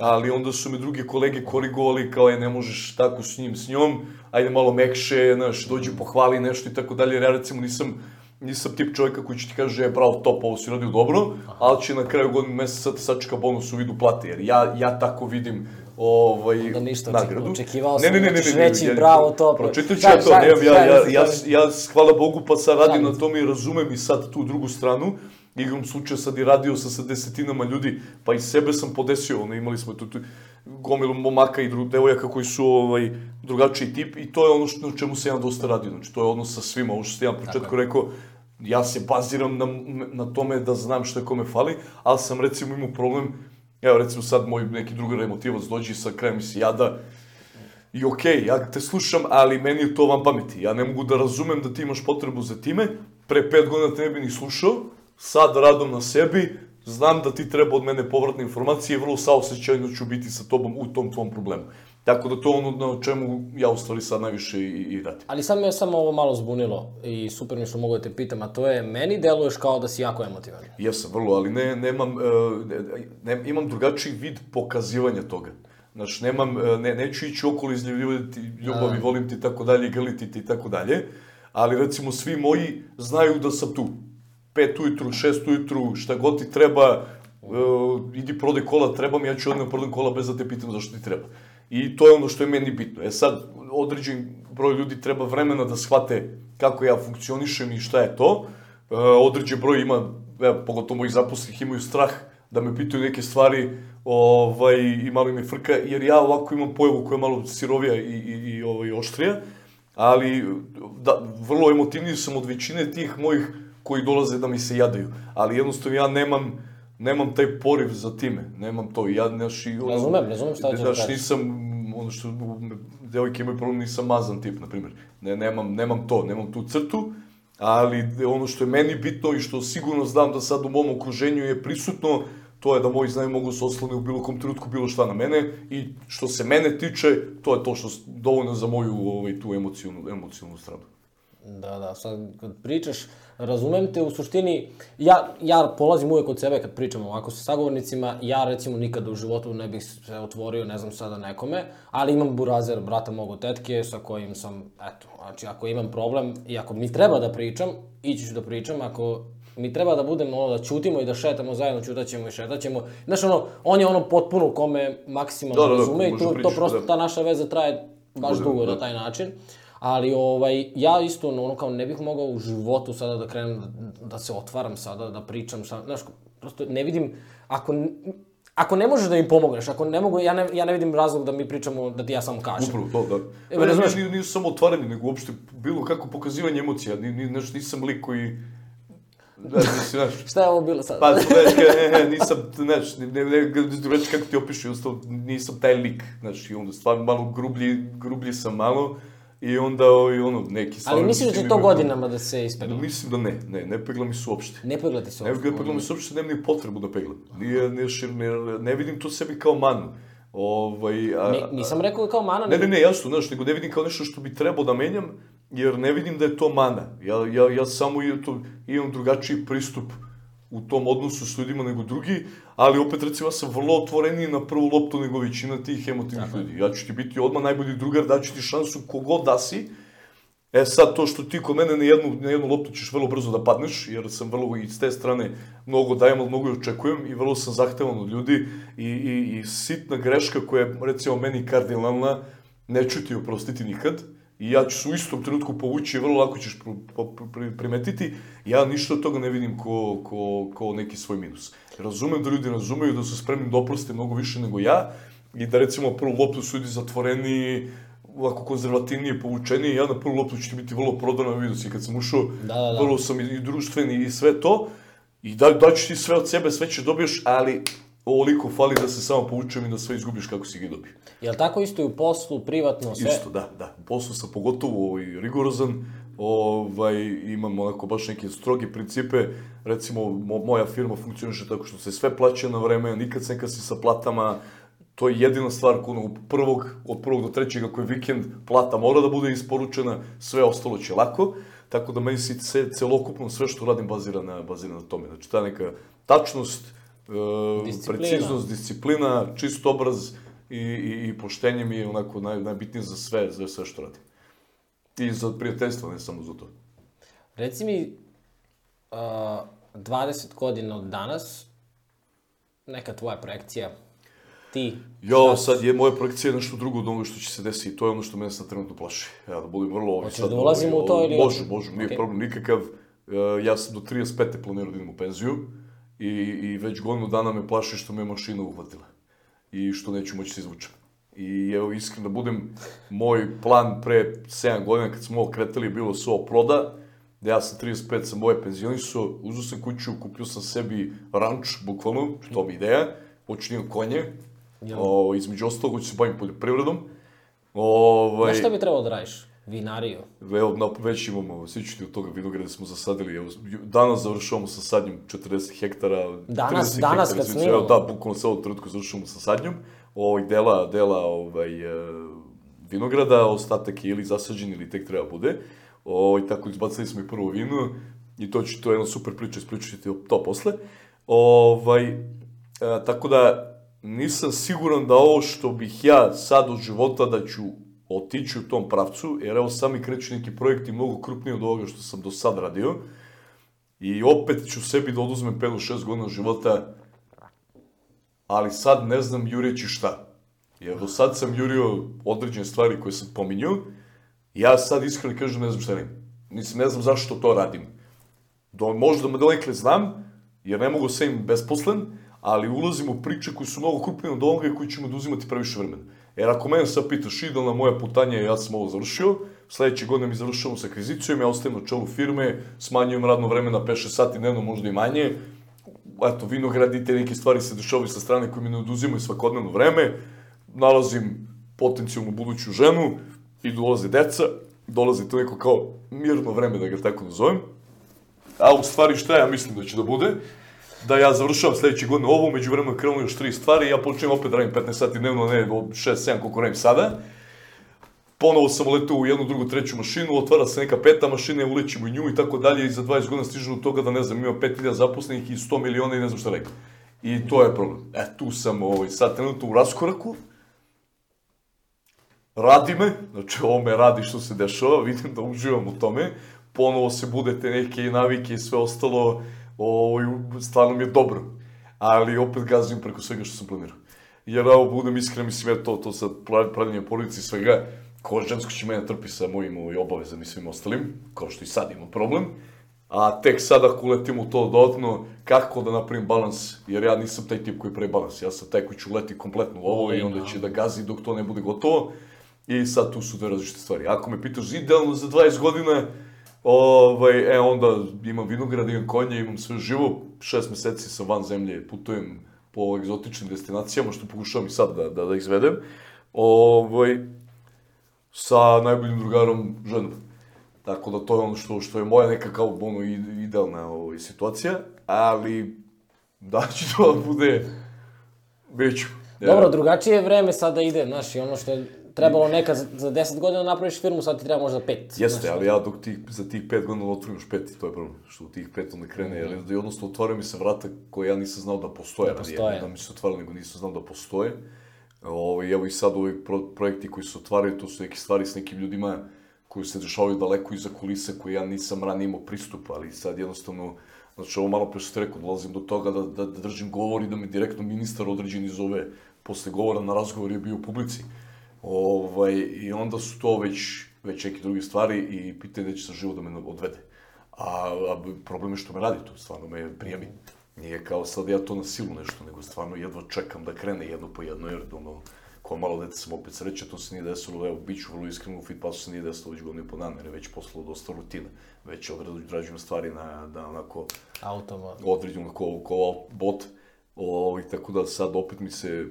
Speaker 2: Ali onda su me druge kolege korigovali kao je ne možeš tako s njim, s njom, ajde malo mekše, znaš, dođi pohvali nešto i tako dalje, ja recimo nisam, nisam tip čovjeka koji će ti kaže, e, bravo, top, ovo si radio dobro, ali će na kraju godine meseca te sačeka bonus u vidu plate, jer ja, ja tako vidim ovaj,
Speaker 1: Onda ništa,
Speaker 2: nagradu.
Speaker 1: očekivao sam da ćeš reći bravo, top.
Speaker 2: Pročitat ću ja to, nemam, ja, ja, ja, ja, hvala Bogu, pa sad radim na tome i razumem i sad tu drugu stranu. Igrom slučaja sad i radio sam sa desetinama ljudi, pa i sebe sam podesio, ono, imali smo tu, tu gomilu momaka i dru, devojaka koji su ovaj, drugačiji tip i to je ono što, na čemu se ja dosta radio, znači to je odnos sa svima, ovo što ste ja početku rekao, ja se baziram na, na tome da znam je kome fali, ali sam recimo imao problem, evo recimo sad moj neki drugar emotivac dođe sa krajem mi se jada, i okej, ja te slušam, ali meni je to van pameti. Ja ne mogu da razumem da ti imaš potrebu za time. Pre pet godina te ne bi ni slušao. Sad radom na sebi, znam da ti treba od mene povratne informacije i vrlo saosećajno ću biti sa tobom u tom tvom problemu. Tako da to ono na čemu ja u stvari sad najviše i, i radim.
Speaker 1: Ali sad me samo ovo malo zbunilo i super mi što mogu da te pitam, a to je, meni deluješ kao da si jako emotivan.
Speaker 2: Jesam, vrlo, ali ne, nemam, e, ne, ne, imam drugačiji vid pokazivanja toga. Znaš, nemam, e, ne, neću ići okolo izljubljivati ljubavi, volim ti i tako dalje, grliti ti i tako dalje, ali recimo svi moji znaju da sam tu. Pet ujutru, šest ujutru, šta god ti treba, e, idi prodaj kola, treba mi, ja ću odmah prodam kola bez da te pitam zašto ti treba. I to je ono što je meni bitno. E sad, određen broj ljudi treba vremena da shvate kako ja funkcionišem i šta je to. E, određen broj ima, evo, pogotovo mojih zaposlenih imaju strah da me pitaju neke stvari ovaj, i malo im je frka, jer ja ovako imam pojavu koja je malo sirovija i, i, i ovaj, oštrija, ali da, vrlo emotivniji sam od većine tih mojih koji dolaze da mi se jadaju. Ali jednostavno ja nemam, nemam taj poriv za time, nemam to, ja, znaš, i... ono-
Speaker 1: Razumem, razumem šta hoćeš da
Speaker 2: Znaš, nisam, ono što, devojke imaju problem, nisam mazan tip, na primjer. Ne, nemam, nemam to, nemam tu crtu, ali ono što je meni bitno i što sigurno znam da sad u mom okruženju je prisutno, to je da moji znaju mogu se oslone u bilo kom trenutku bilo šta na mene i što se mene tiče, to je to što dovoljno za moju ovaj, tu emocijonu, emocijonu stranu.
Speaker 1: Da, da, sad kad pričaš, razumem te, u suštini, ja, ja polazim uvek od sebe kad pričam ovako sa sagovornicima, ja recimo nikada u životu ne bih se otvorio, ne znam sada nekome, ali imam burazer, brata mogu tetke, sa kojim sam, eto, znači ako imam problem i ako mi treba da pričam, ići ću da pričam, ako mi treba da budemo ono, da ćutimo i da šetamo zajedno, ćutaćemo i šetaćemo. Znaš, ono, on je ono potpuno kome maksimalno
Speaker 2: Da, da, da,
Speaker 1: razume i
Speaker 2: može
Speaker 1: to, to
Speaker 2: pričati,
Speaker 1: prosto,
Speaker 2: da.
Speaker 1: ta naša veza traje baš
Speaker 2: Bude,
Speaker 1: dugo
Speaker 2: da.
Speaker 1: na taj način. Ali ovaj, ja isto ono kao ne bih mogao u životu sada da krenem da, da se otvaram sada, da pričam, šta, znaš, prosto ne vidim, ako, ako ne možeš da im pomogneš, ako ne mogu, ja ne, ja ne vidim razlog da mi pričamo, da ti ja samo kažem.
Speaker 2: Upravo to, da.
Speaker 1: Evo,
Speaker 2: Ne,
Speaker 1: razumeš?
Speaker 2: nije, nije samo otvaranje, nego uopšte bilo kako pokazivanje emocija. Ni, ni, znaš, nisam lik koji... Da, mislim, znaš,
Speaker 1: Šta je ovo bilo sad?
Speaker 2: Pa, znaš, ne, ne, nisam, znaš, ne, ne, ne, reći kako ti opišu, jednostavno nisam taj lik, znaš, i onda stvarno malo grublji, grublji sam malo, i onda, i ono, neki
Speaker 1: Ali
Speaker 2: stvarno...
Speaker 1: misliš da će to godinama da se ispegla?
Speaker 2: Mislim da ne, ne, ne pegla mi se uopšte.
Speaker 1: Ne pegla ti se
Speaker 2: Ne,
Speaker 1: uopšte.
Speaker 2: ne pegla mi se uopšte, nemam ni potrebu da peglam. Nije, šir- ne, ne vidim to sebi kao manu. Ovaj, a,
Speaker 1: Ne, nisam rekao kao mana,
Speaker 2: Ne, ne, ne, jasno, znaš, nego ne vidim kao nešto što bi trebao da menjam, jer ne vidim da je to mana. Ja, ja, ja samo to, imam drugačiji pristup u tom odnosu s ljudima nego drugi, ali opet recimo ja sam vrlo otvoreniji na prvu loptu nego većina tih emotivnih ljudi. Ja ću ti biti odmah najbolji drugar, daću ti šansu kogod da si, E sad, to što ti kod mene na jednu, na jednu loptu ćeš vrlo brzo da padneš, jer sam vrlo i s te strane mnogo dajem, ali mnogo i očekujem i vrlo sam zahtevan od ljudi i, i, i sitna greška koja je, recimo, meni kardinalna, neću ti oprostiti nikad i ja ću se u istom trenutku povući vrlo lako ćeš pr, pr, pr, primetiti. Ja ništa od toga ne vidim ko, ko, ko neki svoj minus. Razumem da ljudi razumeju da su spremni da oproste mnogo više nego ja i da recimo prvu loptu su ljudi zatvoreni, ovako konzervativnije, povučenije, ja na prvu loptu ću ti biti vrlo prodan, vidio si kad sam ušao,
Speaker 1: Da, da, da.
Speaker 2: vrlo sam i, i društveni i sve to, i da, daću ti sve od sebe, sve će dobiješ, ali ovoliko fali da se samo povučem i da sve izgubiš kako si ga dobio.
Speaker 1: Jel tako isto i u poslu, privatno, sve?
Speaker 2: Isto, da, da. U poslu sam pogotovo ovaj, rigorozan, ovaj, imam onako baš neke stroge principe, recimo mo, moja firma funkcioniše tako što se sve plaća na vreme, nikad se ne kasni sa platama, to je jedina stvar kono od prvog, od prvog do trećeg ako je vikend, plata mora da bude isporučena, sve ostalo će lako, tako da meni se ce, celokupno sve što radim bazira na, bazira na tome. Znači ta neka tačnost,
Speaker 1: Disciplina.
Speaker 2: preciznost, disciplina, čist obraz i, i, i poštenje mi je onako naj, najbitnije za sve, za sve što radim. I za prijateljstvo, ne samo za to.
Speaker 1: Reci mi, uh, 20 godina od danas, neka tvoja projekcija, ti,
Speaker 2: Jo, sad je moja projekcija nešto drugo od onoga što će se desiti. To je ono što mene sad trenutno plaši. Ja da budem vrlo ovaj
Speaker 1: Hoćeš
Speaker 2: sad...
Speaker 1: da ulazimo
Speaker 2: ovaj,
Speaker 1: u to ili-
Speaker 2: Može, može, nije
Speaker 1: Okej.
Speaker 2: problem nikakav. E, ja sam do 35. planirao da idem u penziju i, i već godinu dana me plaši što me mašina uhvatila i što neću moći se izvučem. I evo, iskreno da budem, moj plan pre 7 godina kad smo ovo kretali bilo sve o proda, da ja sam 35, sam moje penzionisao, uzeo sam kuću, kupio sam sebi ranč, bukvalno, što mi je ideja, hoću da konje, o, između ostalog hoću se bavim poljoprivredom, ovaj,
Speaker 1: znaš šta bi trebalo da radiš? Vinariju.
Speaker 2: Evo, na, već imamo, svi od toga vinograda smo zasadili, evo, danas završavamo sa sadnjom 40 hektara.
Speaker 1: Danas-
Speaker 2: 30
Speaker 1: danas
Speaker 2: hektara,
Speaker 1: kad?
Speaker 2: Evo, da, bukvalno sa ovog trenutku završavamo sa sadnjom, ovih dela, dela ovaj, e, vinograda, ostatak je ili zasađen ili tek treba bude. Ovaj, tako izbacili smo i prvo vino i to, će, to je jedna super priča, ispričat ću ti to posle. Ovaj, e, tako da nisam siguran da ovo što bih ja sad od života da ću otići u tom pravcu, jer evo sami kreću neki projekti mnogo krupniji od ovoga što sam do sad radio. I opet ću sebi da oduzmem 5-6 godina života, ali sad ne znam jureći šta. Jer do sad sam jurio određene stvari koje sam pominjao, ja sad iskreno kažem ne znam šta radim. Mislim, ne znam zašto to radim. Do, možda me donekle znam, jer ne mogu sve im besposlen, ali ulazim u priče koji su mnogo krupnije od ovoga i koji će me oduzimati previše vremena. Jer ako mene sad pitaš, idealna moja putanja ja sam ovo završio, sledeće godine mi završavamo sa akvizicijom, ja ostajem na čelu firme, smanjujem radno vreme na 5-6 sati dnevno, možda i manje, eto, vinogradi i te neke stvari se dešavaju sa strane koje mi ne oduzimaju svakodnevno vreme, nalazim potencijalnu buduću ženu i dolaze deca, dolazi to neko kao mirno vreme, da ga tako nazovem. A u stvari šta ja mislim da će da bude? Da ja završavam sledeće godine ovo, među vremenu krenuo još tri stvari ja počnem opet da radim 15 sati dnevno, ne 6-7 koliko radim sada. Ponovo sam uletao u jednu, drugu, treću mašinu, otvara se neka peta mašina, ulećemo i nju i tako dalje i za 20 godina stižem do toga da ne znam, ima 5000 zaposlenih i 100 miliona i ne znam šta rekao. I to je problem. E, tu sam ovaj, sad trenutno u raskoraku, radi me, znači ovo me radi što se dešava, vidim da uživam u tome, ponovo se budete neke navike i sve ostalo, ovaj, stvarno mi je dobro. Ali opet gazim preko svega što sam planirao. Jer evo, budem iskren, mislim, ja to, to sad pravljenje porodice i svega, ko žensko će mene trpi sa mojim ovaj, obavezama i svim ostalim, kao što i sad imam problem, a tek sada ako uletim u to dodatno, kako da napravim balans, jer ja nisam taj tip koji pravi balans, ja sam taj koji ću uleti kompletno u ovo i onda će da gazi dok to ne bude gotovo, i sad tu su dve različite stvari. Ako me pitaš idealno za 20 godina, ovaj, e, onda imam vinograd, imam konje, imam sve živo, šest meseci sam van zemlje, putujem po egzotičnim destinacijama, što pokušavam i sad da, da, da izvedem. Ovaj, sa najboljim drugarom ženom. Tako da to je ono što, što je moja neka kao ono idealna ovaj, situacija, ali da će to da bude već.
Speaker 1: Dobro, drugačije vreme sada ide, znaš, i ono što je trebalo nekad za 10 godina napraviš firmu, sad ti treba možda 5.
Speaker 2: Jeste, ali ja dok tih, za tih 5 godina otvorim još 5, to je problem, što u tih 5 onda krene, mm. jer jednostavno otvaraju mi se vrata koje ja nisam znao da postoje, da, postoje. da mi se otvarali, nego nisam znao da postoje. Ovo, ovaj, evo i sad ovi pro, projekti koji se otvaraju, to su neke stvari s nekim ljudima koji se dešavaju daleko iza kulisa, koje ja nisam ranije imao pristup, ali sad jednostavno, znači ovo malo pre što rekao, dolazim do toga da, da, da držim govor i da me direktno ministar određeni zove posle govora na razgovor je bio u publici. Ovaj, I onda su to već, već neke druge stvari i pitanje da će sa život da me odvede. A, a problem je što me radi tu, stvarno me prijemi. Nije kao sad ja to na silu nešto, nego stvarno jedva čekam da krene jedno po jedno, jer ono, ko malo dete sam opet sreće, to se nije desilo, evo, bit ću vrlo iskreno, u Fitpassu se nije desilo već godinu i po dana, jer je već poslalo dosta rutina. Već odrađujem stvari na, da onako...
Speaker 1: Automat.
Speaker 2: Određujem ko, ko bot, ovaj, tako da sad opet mi se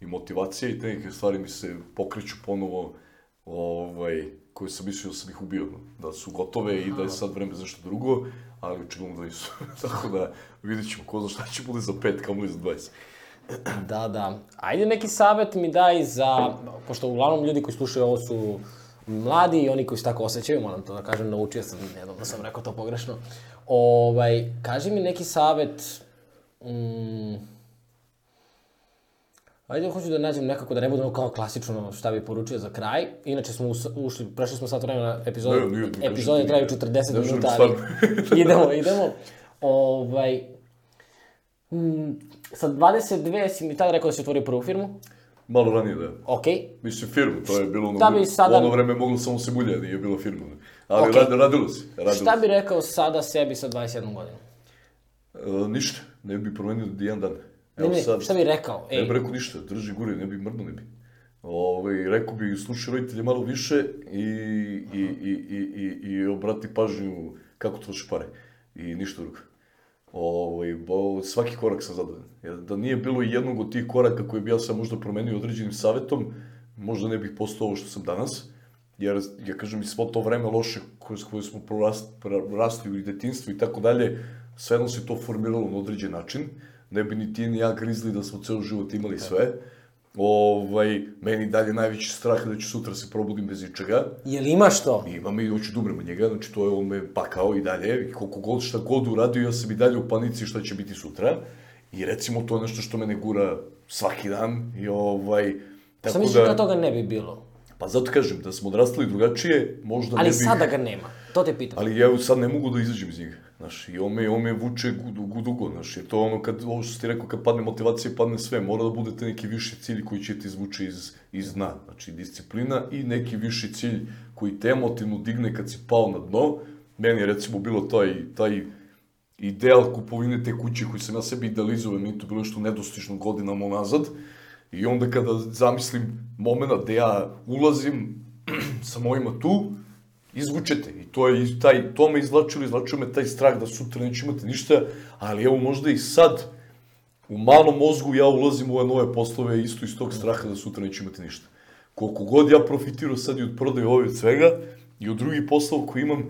Speaker 2: i motivacija i te neke stvari mi se pokreću ponovo, ovaj, koje sam mislio da sam ih ubio, da su gotove i da je sad vreme za nešto drugo, ali očigledno da nisu. Tako da vidit ćemo ko zna šta će bude za pet, kamo li za 20.
Speaker 1: da, da. Ajde neki savjet mi daj za, pošto uglavnom ljudi koji slušaju ovo su mladi i oni koji se tako osjećaju, moram to da kažem, naučio sam, da sam rekao to pogrešno. Ovaj, kaži mi neki savjet, mm, Ajde, hoću da nađem nekako da ne budemo kao klasično šta bi poručio za kraj. Inače smo ušli, prešli smo sat vremena epizode, ne, nije, epizode traju 40 ne, minuta, ali idemo, idemo. Ovaj, m, sa 22 si mi tada rekao da si otvorio prvu firmu.
Speaker 2: Malo ranije, da.
Speaker 1: Ok.
Speaker 2: Mislim, firmu, to je bilo ono, bi sada... ono vreme moglo samo se bulja, nije bilo firma. Ali okay. rad, radilo si. Radilo
Speaker 1: šta bi rekao sada sebi sa 21 godinom?
Speaker 2: E, ništa, ne bi promenio jedan dan.
Speaker 1: Ne, ne, sad, šta bi rekao?
Speaker 2: Ej. Ne bi rekao ništa, drži gure, ne bi mrno, ne bi. Ove, ovaj, rekao bi, slušaj roditelje malo više i, i, i, i, i, i obrati pažnju kako troši pare. I ništa drugo. Ovaj, svaki korak sam zadovoljan. Jer da nije bilo jednog od tih koraka koje bi ja sam možda promenio određenim savetom, možda ne bih postao ovo što sam danas. Jer, ja kažem, i svo to vreme loše koje, koje smo prorastli u detinstvu i tako dalje, sve jedno se to formiralo na određen način ne bi ni ti ni ja grizli da smo ceo život imali sve. Ovaj, meni dalje najveći strah da ću sutra se probudim bez ičega.
Speaker 1: Jel imaš to?
Speaker 2: Imam i hoću da umrem njega, znači to je on me pakao i dalje. I koliko god šta god uradio, ja sam i dalje u panici šta će biti sutra. I recimo to je nešto što mene gura svaki dan. I ovaj,
Speaker 1: tako Sam mislim da... da toga ne bi bilo.
Speaker 2: Pa zato kažem, da smo odrastali drugačije, možda
Speaker 1: Ali
Speaker 2: ne bi...
Speaker 1: Ali sada ga nema, to te pitam.
Speaker 2: Ali ja sad ne mogu da izađem iz njega. Znaš, i on me, on me vuče dugo, dugo, znaš, je to ono kad, ovo što ti rekao, kad padne motivacija, padne sve, mora da budete neki viši cilj koji će ti izvuče iz, iz dna, znači disciplina i neki viši cilj koji te emotivno digne kad si pao na dno, meni je recimo bilo taj, taj ideal kupovine te kuće koji sam ja sebi idealizovao, mi to bilo što nedostižno godinama nazad, i onda kada zamislim momena gde ja ulazim sa mojima tu, izvučete. I to je taj, to me izvlačilo, izvlačio me taj strah da sutra neću imati ništa, ali evo možda i sad, u malom mozgu ja ulazim u ove nove poslove isto iz tog straha da sutra neću imati ništa. Koliko god ja profitirao sad i od prodaje ove od svega i od drugih poslova koji imam,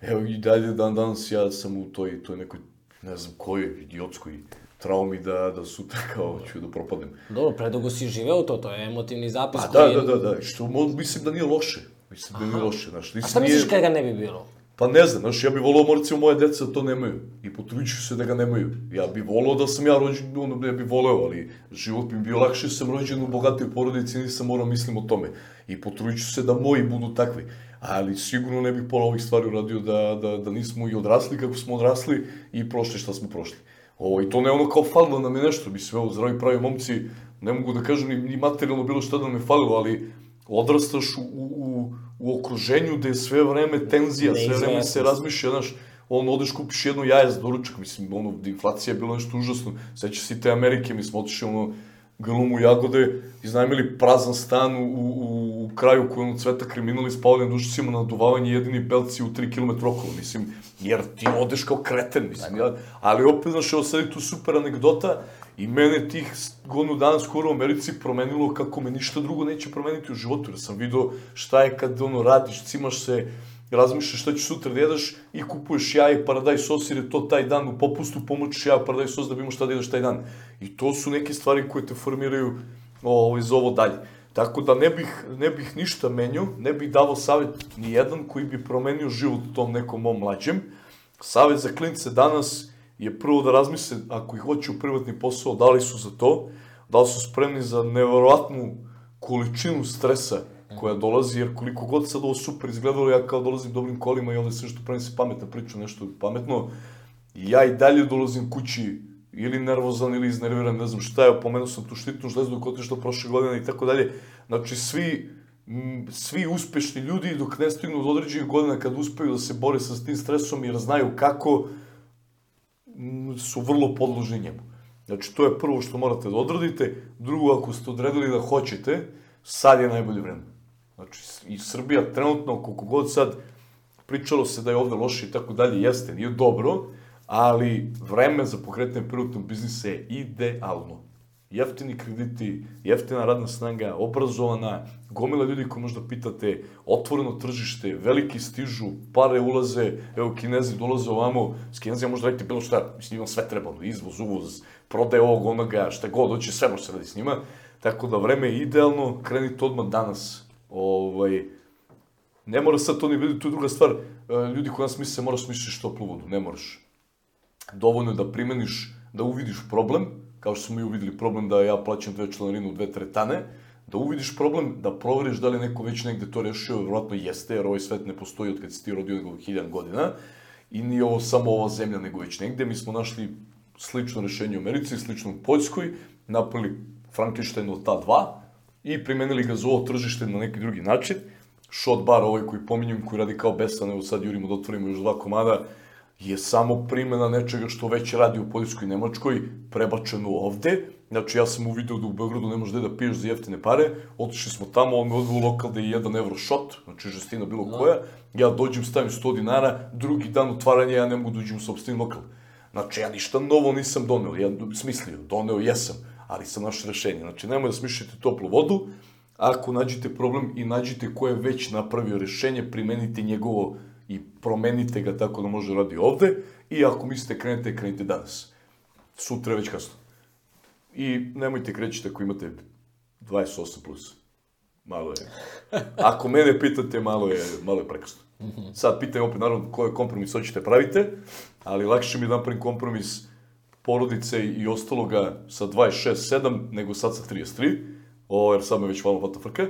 Speaker 2: evo i dalje dan danas ja sam u toj, toj nekoj, ne znam kojoj, idiotskoj traumi da, da sutra kao ću da propadnem.
Speaker 1: Dobro, predugo si živeo to, to je emotivni zapis
Speaker 2: Pa da, da, da, da, što mo- mislim da nije loše. Mislim da nije loše, znaš.
Speaker 1: A
Speaker 2: Mislim,
Speaker 1: šta
Speaker 2: nije...
Speaker 1: misliš kada ga ne bi bilo?
Speaker 2: Pa ne znam, znaš, ja bih volao recimo moje deca da to nemaju. I potrudit ću se da ga nemaju. Ja bih volao da sam ja rođen, ono, ne bih voleo, ali život bi bio lakše, sam rođen u bogatoj porodici, nisam morao mislim o tome. I potrudit ću se da moji budu takvi. Ali sigurno ne bih pola ovih stvari uradio da, da, da nismo i odrasli kako smo odrasli i prošli šta smo prošli. Ovo, I to ne ono kao falilo nam je nešto, mislim, evo, zdravi pravi momci, ne mogu da kažem ni, ni materijalno bilo šta da nam je falilo, ali odrastaš u, u, u, okruženju gde je sve vreme tenzija, sve vreme se razmišlja, znaš, on odeš kupiš jedno jaje za doručak, mislim, ono, inflacija je bila nešto užasno, seća se te Amerike, mi smo otišli, ono, grlumu jagode, iznajmili prazan stan u, u, u kraju ono cveta kriminali spavali na dušicima na duvavanje jedini belci u 3 km okolo, mislim, jer ti odeš kao kreten, mislim, ja, ali opet, znaš, evo sad je tu super anegdota i mene tih godinu dana skoro u Americi promenilo kako me ništa drugo neće promeniti u životu, jer sam video šta je kad ono radiš, cimaš se, razmišljaš šta ćeš sutra da jedeš i kupuješ jaje, paradaj sos, jer je to taj dan u popustu, pomoćeš jaje, paradaj sos da bi imao šta da jedeš taj dan. I to su neke stvari koje te formiraju ovaj, za ovo dalje. Tako da ne bih, ne bih ništa menio, ne bih davao savjet ni jedan koji bi promenio život tom nekom mom mlađem. Savjet za klince danas je prvo da razmisle, ako ih hoće u privatni posao, da li su za to, da li su spremni za neverovatnu količinu stresa koja dolazi, jer koliko god sad ovo super izgledalo, ja kao dolazim dobrim kolima i ovde sve što pravim se pametno priču, nešto pametno, ja i dalje dolazim kući ili nervozan ili iznerviran, ne znam šta je, pomenuo sam tu štitnu žlezdu dok otišla prošle godine i tako dalje. Znači, svi, m, svi uspešni ljudi dok ne stignu do određenih godina kad uspeju da se bore sa tim stresom jer znaju kako, m, su vrlo podložni njemu. Znači, to je prvo što morate da odradite. Drugo, ako ste odredili da hoćete, sad je najbolje vreme. Znači, i Srbija trenutno, koliko god sad pričalo se da je ovde loše i tako dalje, jeste, nije dobro, ali vreme za pokretanje privatnog biznisa je idealno. Jeftini krediti, jeftina radna snaga, obrazovana, gomila ljudi koji možda pitate, otvoreno tržište, veliki stižu, pare ulaze, evo kinezi dolaze ovamo, s kinezima možda radite bilo šta, mislim njima sve treba, izvoz, uvoz, prodaje ovog, onoga, šta god, hoće sve može se radi s njima, tako da vreme je idealno, krenite odmah danas, ovaj, Ne mora sad to ni biti, to je druga stvar. E, Ljudi koji nas misle moraš smišljati toplu vodu, ne moraš. Dovoljno je da primeniš, da uvidiš problem, kao što smo mi uvidili problem da ja plaćam dve članarine u dve tretane, da uvidiš problem, da proveriš da li neko već negde to rešio, verovatno jeste, jer ovaj svet ne postoji od kad si ti rodio nego hiljan godina, i nije ovo samo ova zemlja, nego već negde. Mi smo našli slično rešenje u Americi, slično u Poljskoj, napravili Frankenstein od ta dva i primenili ga za ovo tržište na neki drugi način. Shot bar, ovaj koji pominjem, koji radi kao besan, evo sad jurimo da otvorimo još dva komada, je samo primjena nečega što već radi u Poljskoj i Nemačkoj, prebačeno ovde. Znači, ja sam uvideo da u Beogradu ne možeš gde da piješ za jeftine pare, otišli smo tamo, on me odveo u lokal da je 1 euro shot, znači žestina bilo koja, ja dođem, stavim 100 dinara, drugi dan otvaranja ja ne mogu da uđem u sobstveni lokal. Znači, ja ništa novo nisam doneo, ja smislio, doneo jesam, ali sam naš rešenje. Znači, nemoj da smišljate toplu vodu, ako nađete problem i nađete ko je već napravio rešenje, primenite njegovo i promenite ga tako da može radi ovde i ako mislite krenete, krenite danas. Sutra je već kasno. I nemojte krećete ako imate 28 plus. Malo je. Ako mene pitate, malo je, malo je prekasno. Sad pitam opet, naravno, koji kompromis hoćete pravite, ali lakše mi je da napravim kompromis porodice i ostaloga sa 26-7 nego sad sa 33, o, jer sad me već malo vata frka,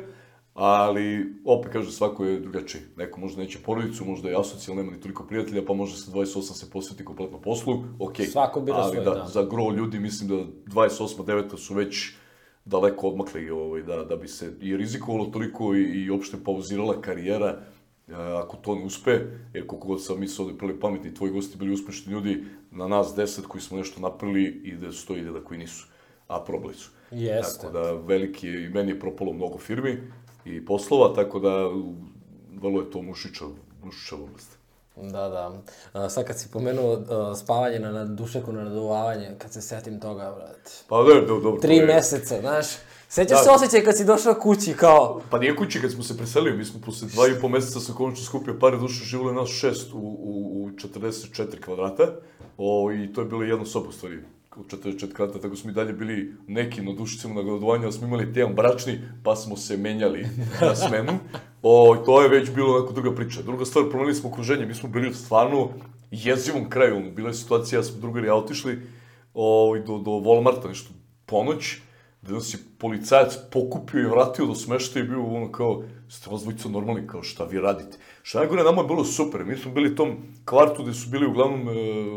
Speaker 2: ali opet kažem, svako je drugačiji. Neko možda neće porodicu, možda je asocijal, nema ni toliko prijatelja, pa može sa 28 se posveti kompletno poslu, okej.
Speaker 1: Svako bira
Speaker 2: ali
Speaker 1: svoj,
Speaker 2: da,
Speaker 1: da.
Speaker 2: za gro ljudi mislim da 28 9 su već daleko odmakli ovaj, da, da bi se i rizikovalo toliko i, i opšte pauzirala karijera e, ako to ne uspe, jer koliko god sam mi se ovde prili pametni, tvoji gosti bili uspešni ljudi, na nas deset koji smo nešto napravili i da stoji da koji nisu, a probali su.
Speaker 1: Jeste.
Speaker 2: Tako da veliki je, i meni je propalo mnogo firmi i poslova, tako da vrlo je to mušića dušava bolest.
Speaker 1: Da, da. A, sad kad si pomenuo a, spavanje na, na dušeku, na naduvavanje, kad se setim toga, brate.
Speaker 2: Pa da, da, dobro.
Speaker 1: Tri
Speaker 2: to je-
Speaker 1: meseca, znaš. Sećaš
Speaker 2: Da.
Speaker 1: se osjećaj kad si došao kući, kao...
Speaker 2: Pa nije kući kad smo se preselili, mi smo posle dva i po meseca sam konačno skupio pare duše, živjelo je nas šest u, u, u 44 kvadrata. O, I to je bilo jedna soba u stvari u 44 kvadrata, tako smo i dalje bili neki na dušicama na gledovanju, ali smo imali tjedan bračni, pa smo se menjali na smenu. O, to je već bilo onako druga priča. Druga stvar, promenili smo okruženje, mi smo bili u stvarno jezivom kraju, bila je situacija, ja smo drugari ja otišli o, do, do Walmarta, nešto ponoć, da nas je policajac pokupio i vratio do smešta i bio ono kao, ste vas dvojica normalni, kao šta vi radite. Šta najgore, nama je bilo super, mi smo bili u tom kvartu gde su bili uglavnom e,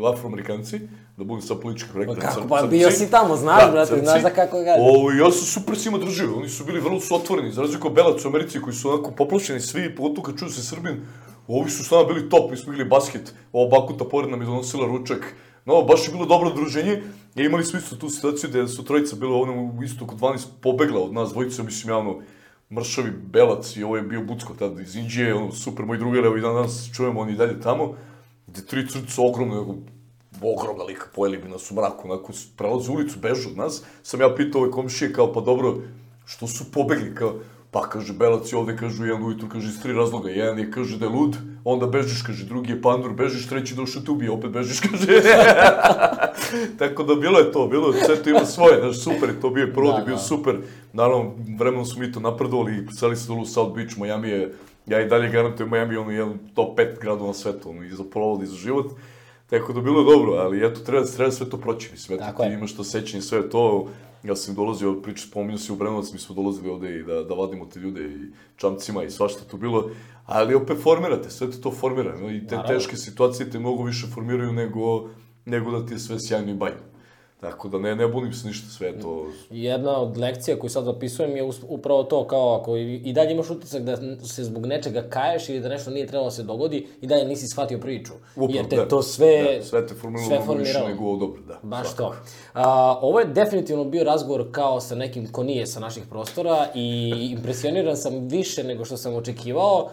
Speaker 2: afroamerikanci, da budem sad politički korektan.
Speaker 1: Pa kako,
Speaker 2: cr-
Speaker 1: pa
Speaker 2: crnci.
Speaker 1: bio si tamo, znaš, brate,
Speaker 2: crnci.
Speaker 1: znaš za kako ga-
Speaker 2: O, ja sam super s njima držio, oni su bili vrlo su otvoreni, za razliku od Belac u Americi koji su onako poplašeni svi, pogotovo kad čuju se Srbin, ovi su s nama bili top, mi smo igrali basket, ova Bakuta pored nam je donosila ručak, no, baš je bilo dobro druženje, i imali smo isto tu situaciju gde su trojica bilo ono u oko 12 pobegla od nas dvojica, mislim ja ono, mršavi Belac i ovo je bio Bucko tada iz Indije, ono, super moj drugar, evo i danas čujemo oni dalje tamo, gde tri crca ogromne, ogromna lika, pojeli bi nas u mraku, onako, prelaze ulicu, bežu od nas, sam ja pitao ove komšije, kao, pa dobro, što su pobegli, kao, pa kaže, Belac je ovde, kažu, jedan ujutru, kaže, iz tri razloga, jedan je, kaže, da je lud, onda bežiš, kaže, drugi je pandur, bežiš, treći došao te ubije, opet bežiš, kaže. Tako da bilo je to, bilo je, sve to ima svoje, znaš, super je to bio provod,
Speaker 1: Da,
Speaker 2: je bio
Speaker 1: da.
Speaker 2: super. Naravno, vremenom smo mi to napredovali i seli se dolu u South Beach, Miami je, ja i dalje garantujem Miami je ono jedan top 5 gradova na svetu, ono, i za provod i za život. Tako da bilo je dobro, ali eto, treba, treba sve to proći, mislim, eto, ti
Speaker 1: je.
Speaker 2: imaš to sećanje, sve to, ja sam dolazio, priča, spominjao si u Brenovac, mi smo dolazili ovde i da, da vadimo te ljude i čamcima i svašta tu bilo, ali opet formirate, sve te to formira, no, i te
Speaker 1: Naravno.
Speaker 2: teške situacije te mnogo više formiraju nego, nego da ti je sve sjajno i bajno. Tako da ne, ne bunim se ništa, sve to...
Speaker 1: Jedna od lekcija koju sad zapisujem je upravo to kao ako i i dalje imaš utisak da se zbog nečega kaješ ili da nešto nije trebalo da se dogodi i dalje nisi shvatio priču.
Speaker 2: Upravo,
Speaker 1: Jer te
Speaker 2: da.
Speaker 1: to sve...
Speaker 2: Da, sve te formiralo
Speaker 1: sve
Speaker 2: mnogo više
Speaker 1: formiralo.
Speaker 2: nego dobro, da.
Speaker 1: Baš
Speaker 2: svakako.
Speaker 1: to. A, ovo je definitivno bio razgovor kao sa nekim ko nije sa naših prostora i impresioniran sam više nego što sam očekivao.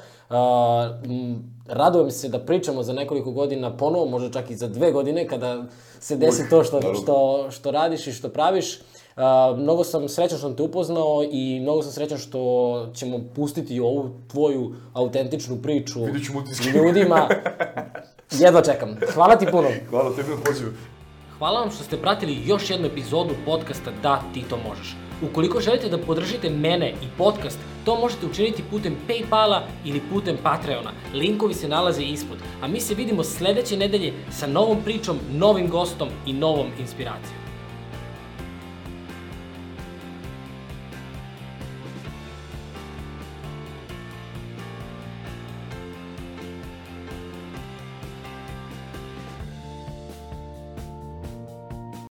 Speaker 1: Radujem se da pričamo za nekoliko godina ponovo, možda čak i za dve godine kada se desi to što, što, što radiš i što praviš. A, mnogo sam srećan što sam te upoznao i mnogo sam srećan što ćemo pustiti ovu tvoju autentičnu priču ljudima. Jedva čekam. Hvala ti puno.
Speaker 2: Hvala tebi na pozivu.
Speaker 1: Hvala vam što ste pratili još jednu epizodu podcasta Da, ti to možeš. Ukoliko želite da podržite mene i podcast, to možete učiniti putem Paypala ili putem Patreona. Linkovi se nalaze ispod. A mi se vidimo sledeće nedelje sa novom pričom, novim gostom i novom inspiracijom.